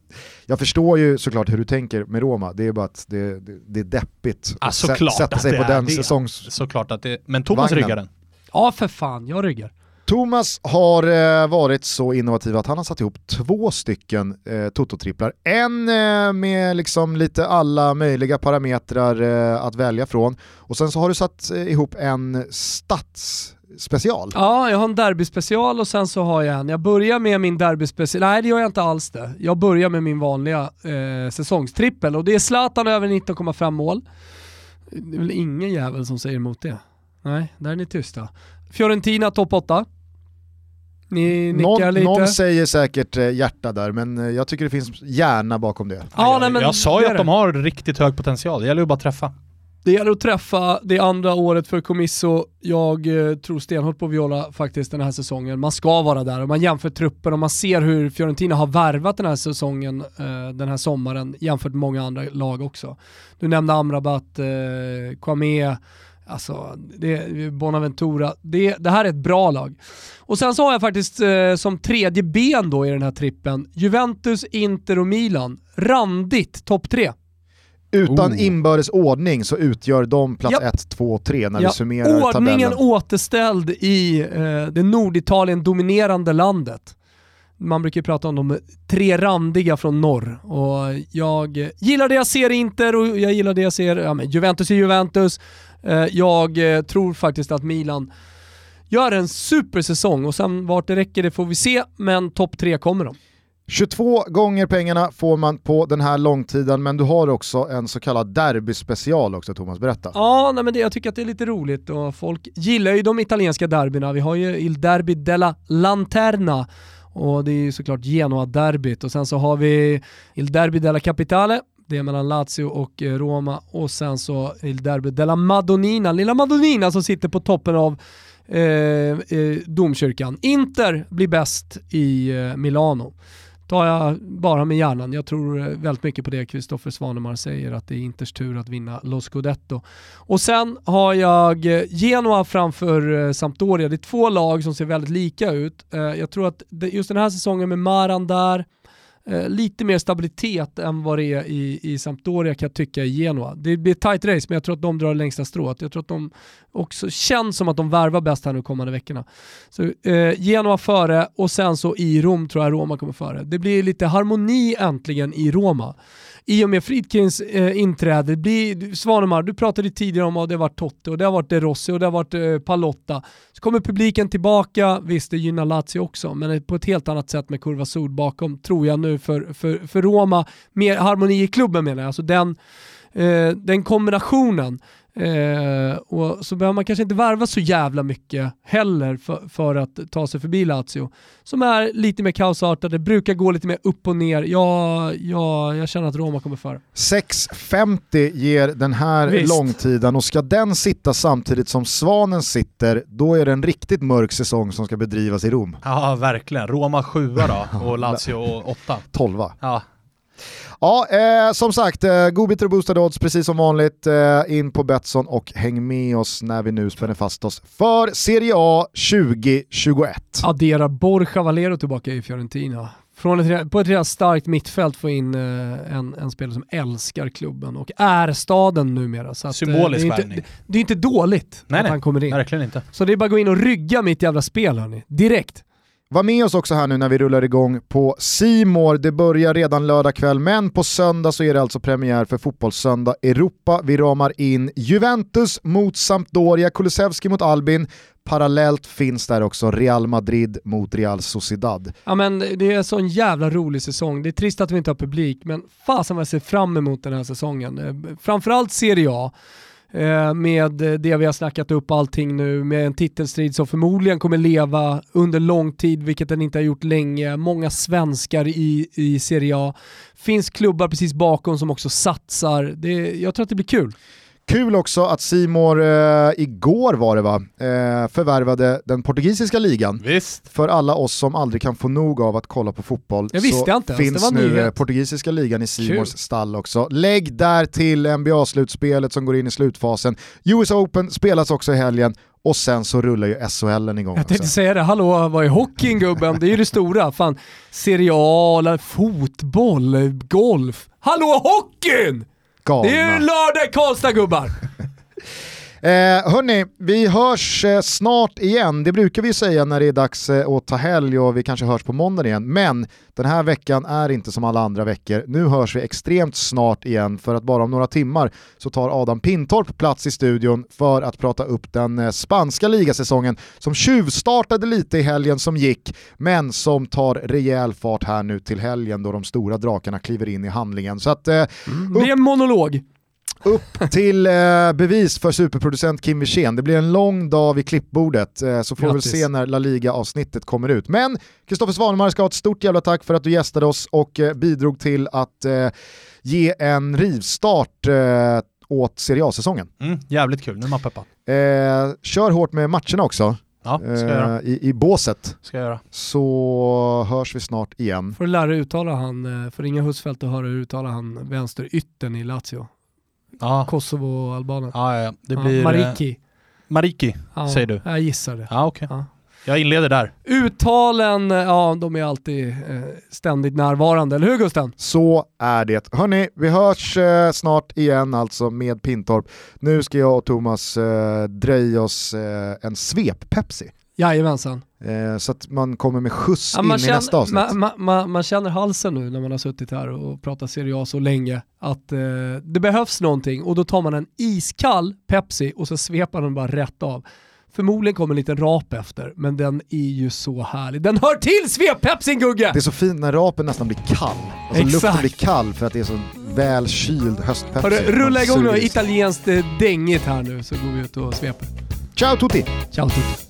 Jag förstår ju såklart hur du tänker med Roma, det är bara att det, det, det är deppigt Ja, att sätta att sig det på den det. säsongs... Såklart att det Men Thomas Vagnen. ryggar den. Ja för fan, jag ryggar. Thomas har eh, varit så innovativ att han har satt ihop två stycken eh, Toto-tripplar. En eh, med liksom lite alla möjliga parametrar eh, att välja från och sen så har du satt eh, ihop en stadsspecial. Ja, jag har en derbyspecial och sen så har jag en. Jag börjar med min derbyspecial. Nej, det gör jag inte alls det. Jag börjar med min vanliga eh, säsongstrippel och det är Zlatan över 19,5 mål. Det är väl ingen jävel som säger emot det. Nej, där är ni tysta. Fiorentina topp 8. Ni nickar Någon, lite. någon säger säkert eh, hjärta där, men eh, jag tycker det finns hjärna bakom det. Ja, jag, nej, men jag sa ju att de har riktigt hög potential, det gäller ju bara att träffa. Det gäller att träffa, det är andra året för Comisso. Jag eh, tror stenhårt på Viola faktiskt den här säsongen. Man ska vara där och man jämför truppen och man ser hur Fiorentina har värvat den här säsongen, eh, den här sommaren, jämfört med många andra lag också. Du nämnde Amrabat, eh, Kwame, alltså det, Bonaventura. Det, det här är ett bra lag. Och sen så har jag faktiskt eh, som tredje ben då i den här trippen, Juventus, Inter och Milan. Randigt topp tre. Utan Oh. inbördes ordning så utgör de plats Ja. 1, 2, 3 när Ja, vi summerar ordningen tabellen. återställd i eh, det Norditalien dominerande landet. Man brukar ju prata om de tre randiga från norr och jag gillar det jag ser i Inter och jag gillar det jag ser, ja men Juventus är Juventus. Eh, jag eh, tror faktiskt att Milan gör en supersäsong och sen vart det räcker det får vi se, men topp tre kommer de. 22 gånger pengarna får man på den här långtiden, men du har också en så kallad derbyspecial också Thomas, berätta. Ja, nej men det, jag tycker att det är lite roligt och folk gillar ju de italienska derbyna. Vi har ju Il Derby della Lanterna och det är ju såklart Genoa-derbyt och sen så har vi Il Derby della Capitale, det är mellan Lazio och eh, Roma och sen så Il Derby della Madonnina, lilla Madonnina som sitter på toppen av eh, eh, domkyrkan. Inter blir bäst i eh, Milano tar jag bara med hjärnan. Jag tror eh, väldigt mycket på det Kristoffer Svanemar säger, att det är Inters tur att vinna Los Scudetto. Och sen har jag eh, Genoa framför Sampdoria. Det är två lag som ser väldigt lika ut. Jag tror att just den här säsongen med Maran där, eh, lite mer stabilitet än vad det är i, i Sampdoria kan jag tycka i Genoa. Det blir ett tight race men jag tror att de drar längsta strået. Jag tror att de också känns som att de värvar bäst här nu kommande veckorna. Så eh, Genoa före och sen så i Rom tror jag Roma kommer före. Det blir lite harmoni äntligen i Roma. I och med Friedkins eh, inträde, blir, Svanemar, du pratade tidigare om att det har varit Totte och det har varit De Rossi och det har varit eh, Palotta. Så kommer publiken tillbaka, visst det gynnar Lazio också, men på ett helt annat sätt med Kurva Sud bakom tror jag nu för, för, för Roma. Mer harmoni i klubben menar jag, alltså den, eh, den kombinationen. Eh, och så behöver man kanske inte värva så jävla mycket heller för, för att ta sig förbi Lazio. Som är lite mer kaosartade, brukar gå lite mer upp och ner. Ja, ja, jag känner att Roma kommer före. 6.50 ger den här Visst. långtiden och ska den sitta samtidigt som Svanen sitter, då är det en riktigt mörk säsong som ska bedrivas i Rom. Ja, verkligen. Roma sjua då och Lazio åtta. 12 Ja, Ja, eh, som sagt, eh, godbitar och boostade odds precis som vanligt. Eh, in på Betsson och häng med oss när vi nu spänner fast oss för Serie A 2021. Adderar Borja Valero tillbaka i Fiorentina. Från ett, på ett redan starkt mittfält få in eh, en, en spelare som älskar klubben och är staden numera. Så att, eh, Symbolisk det, är inte, det är inte dåligt Nej, att nej. han kommer in. verkligen inte. Så det är bara att gå in och rygga mitt jävla spel hörni. Direkt. Var med oss också här nu när vi rullar igång på Simor. Det börjar redan lördag kväll, men på söndag så är det alltså premiär för Fotbollssöndag Europa. Vi ramar in Juventus mot Sampdoria, Kulusevski mot Albin. Parallellt finns där också Real Madrid mot Real Sociedad. Ja men det är en sån jävla rolig säsong. Det är trist att vi inte har publik, men fasen vad jag ser fram emot den här säsongen. Eh, framförallt Serie A. Eh, med det vi har snackat upp allting nu, med en titelstrid som förmodligen kommer leva under lång tid, vilket den inte har gjort länge. Många svenskar i, i Serie A. Finns klubbar precis bakom som också satsar. Det, jag tror att det blir kul. Kul också att Simor eh, igår var det va, eh, förvärvade den portugisiska ligan. Visst. För alla oss som aldrig kan få nog av att kolla på fotboll Jag visste så inte ens, finns det var nu nyhet. eh, portugisiska ligan i Simors stall också. Lägg där till NBA-slutspelet som går in i slutfasen. US Open spelas också i helgen och sen så rullar ju SHL igång Jag tänkte också. säga det, hallå vad är hockeyn gubben? Det är ju det stora. Fan, eller fotboll, golf. Hallå hockeyn! Galna. Det är ju lördag i Karlstad gubbar! Eh, hörni, vi hörs eh, snart igen. Det brukar vi säga när det är dags eh, att ta helg och vi kanske hörs på måndag igen. Men den här veckan är inte som alla andra veckor. Nu hörs vi extremt snart igen för att bara om några timmar så tar Adam Pintorp plats i studion för att prata upp den eh, spanska ligasäsongen som tjuvstartade lite i helgen som gick men som tar rejäl fart här nu till helgen då de stora drakarna kliver in i handlingen. Så att, eh, mm, det är en monolog. Upp till eh, bevis för superproducent Kim Wirsén. Det blir en lång dag vid klippbordet, eh, så får vi väl se när La Liga-avsnittet kommer ut. Men Kristoffer Svanemar ska ha ett stort jävla tack för att du gästade oss och eh, bidrog till att eh, ge en rivstart eh, åt Serie A-säsongen. Mm, jävligt kul, nu är man peppad. Eh, kör hårt med matcherna också. Ja, ska jag göra. I, I båset. Ska jag göra. Så hörs vi snart igen. Får du lära dig uttala han, får ringa Husfeldt och höra hur uttala han vänsterytten i Lazio ja. Kosovo-albanen. Ja, ja, det blir... Eh, Mariki. Mariki, ja, säger du? Jag gissar det. Ja, okay. Ja. Jag inleder där. Uttalen, ja de är alltid eh, ständigt närvarande, eller hur Gusten? Så är det. Hörni, vi hörs eh, snart igen alltså med Pintorp. Nu ska jag och Thomas eh, dreja oss eh, en svep-Pepsi. Jajamensan. Eh, så att man kommer med skjuts ja, in känner, i nästa avsnitt. Man, man, man, känner halsen nu när man har suttit här och pratat Serie A så länge att eh, det behövs någonting och då tar man en iskall Pepsi och så svepar den bara rätt av. Förmodligen kommer en liten rap efter, men den är ju så härlig. Den hör till svep-pepsin Gugge! Det är så fint när rapen nästan blir kall. Alltså Exakt. luften blir kall för att det är så väl kyld höstpepsi. Rulla igång något italienskt eh, dängigt här nu så går vi ut och sveper. Ciao tutti! Ciao tutti!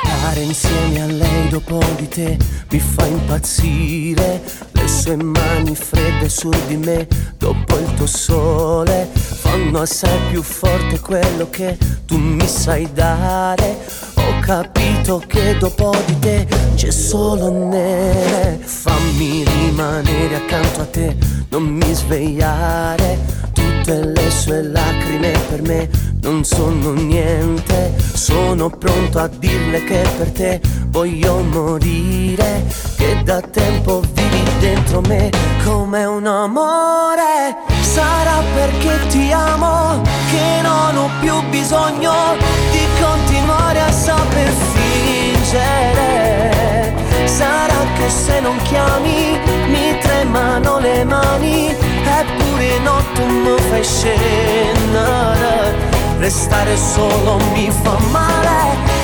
Stare insieme a lei dopo di te mi fa impazzire. Le sue mani fredde su di me dopo il tuo sole fanno assai più forte quello che tu mi sai dare. Ho capito che dopo di te c'è solo nere. Fammi rimanere accanto a te, non mi svegliare. Tutte le sue lacrime per me non sono niente. Sono pronto a dirle che per te voglio morire. Che da tempo vivi dentro me come un amore. Sarà perché ti amo che non ho più bisogno di continuare a saper fingere. Sarà che se non chiami mi tremano le mani, eppure no tu mi fai scendere. Restare solo mi fa male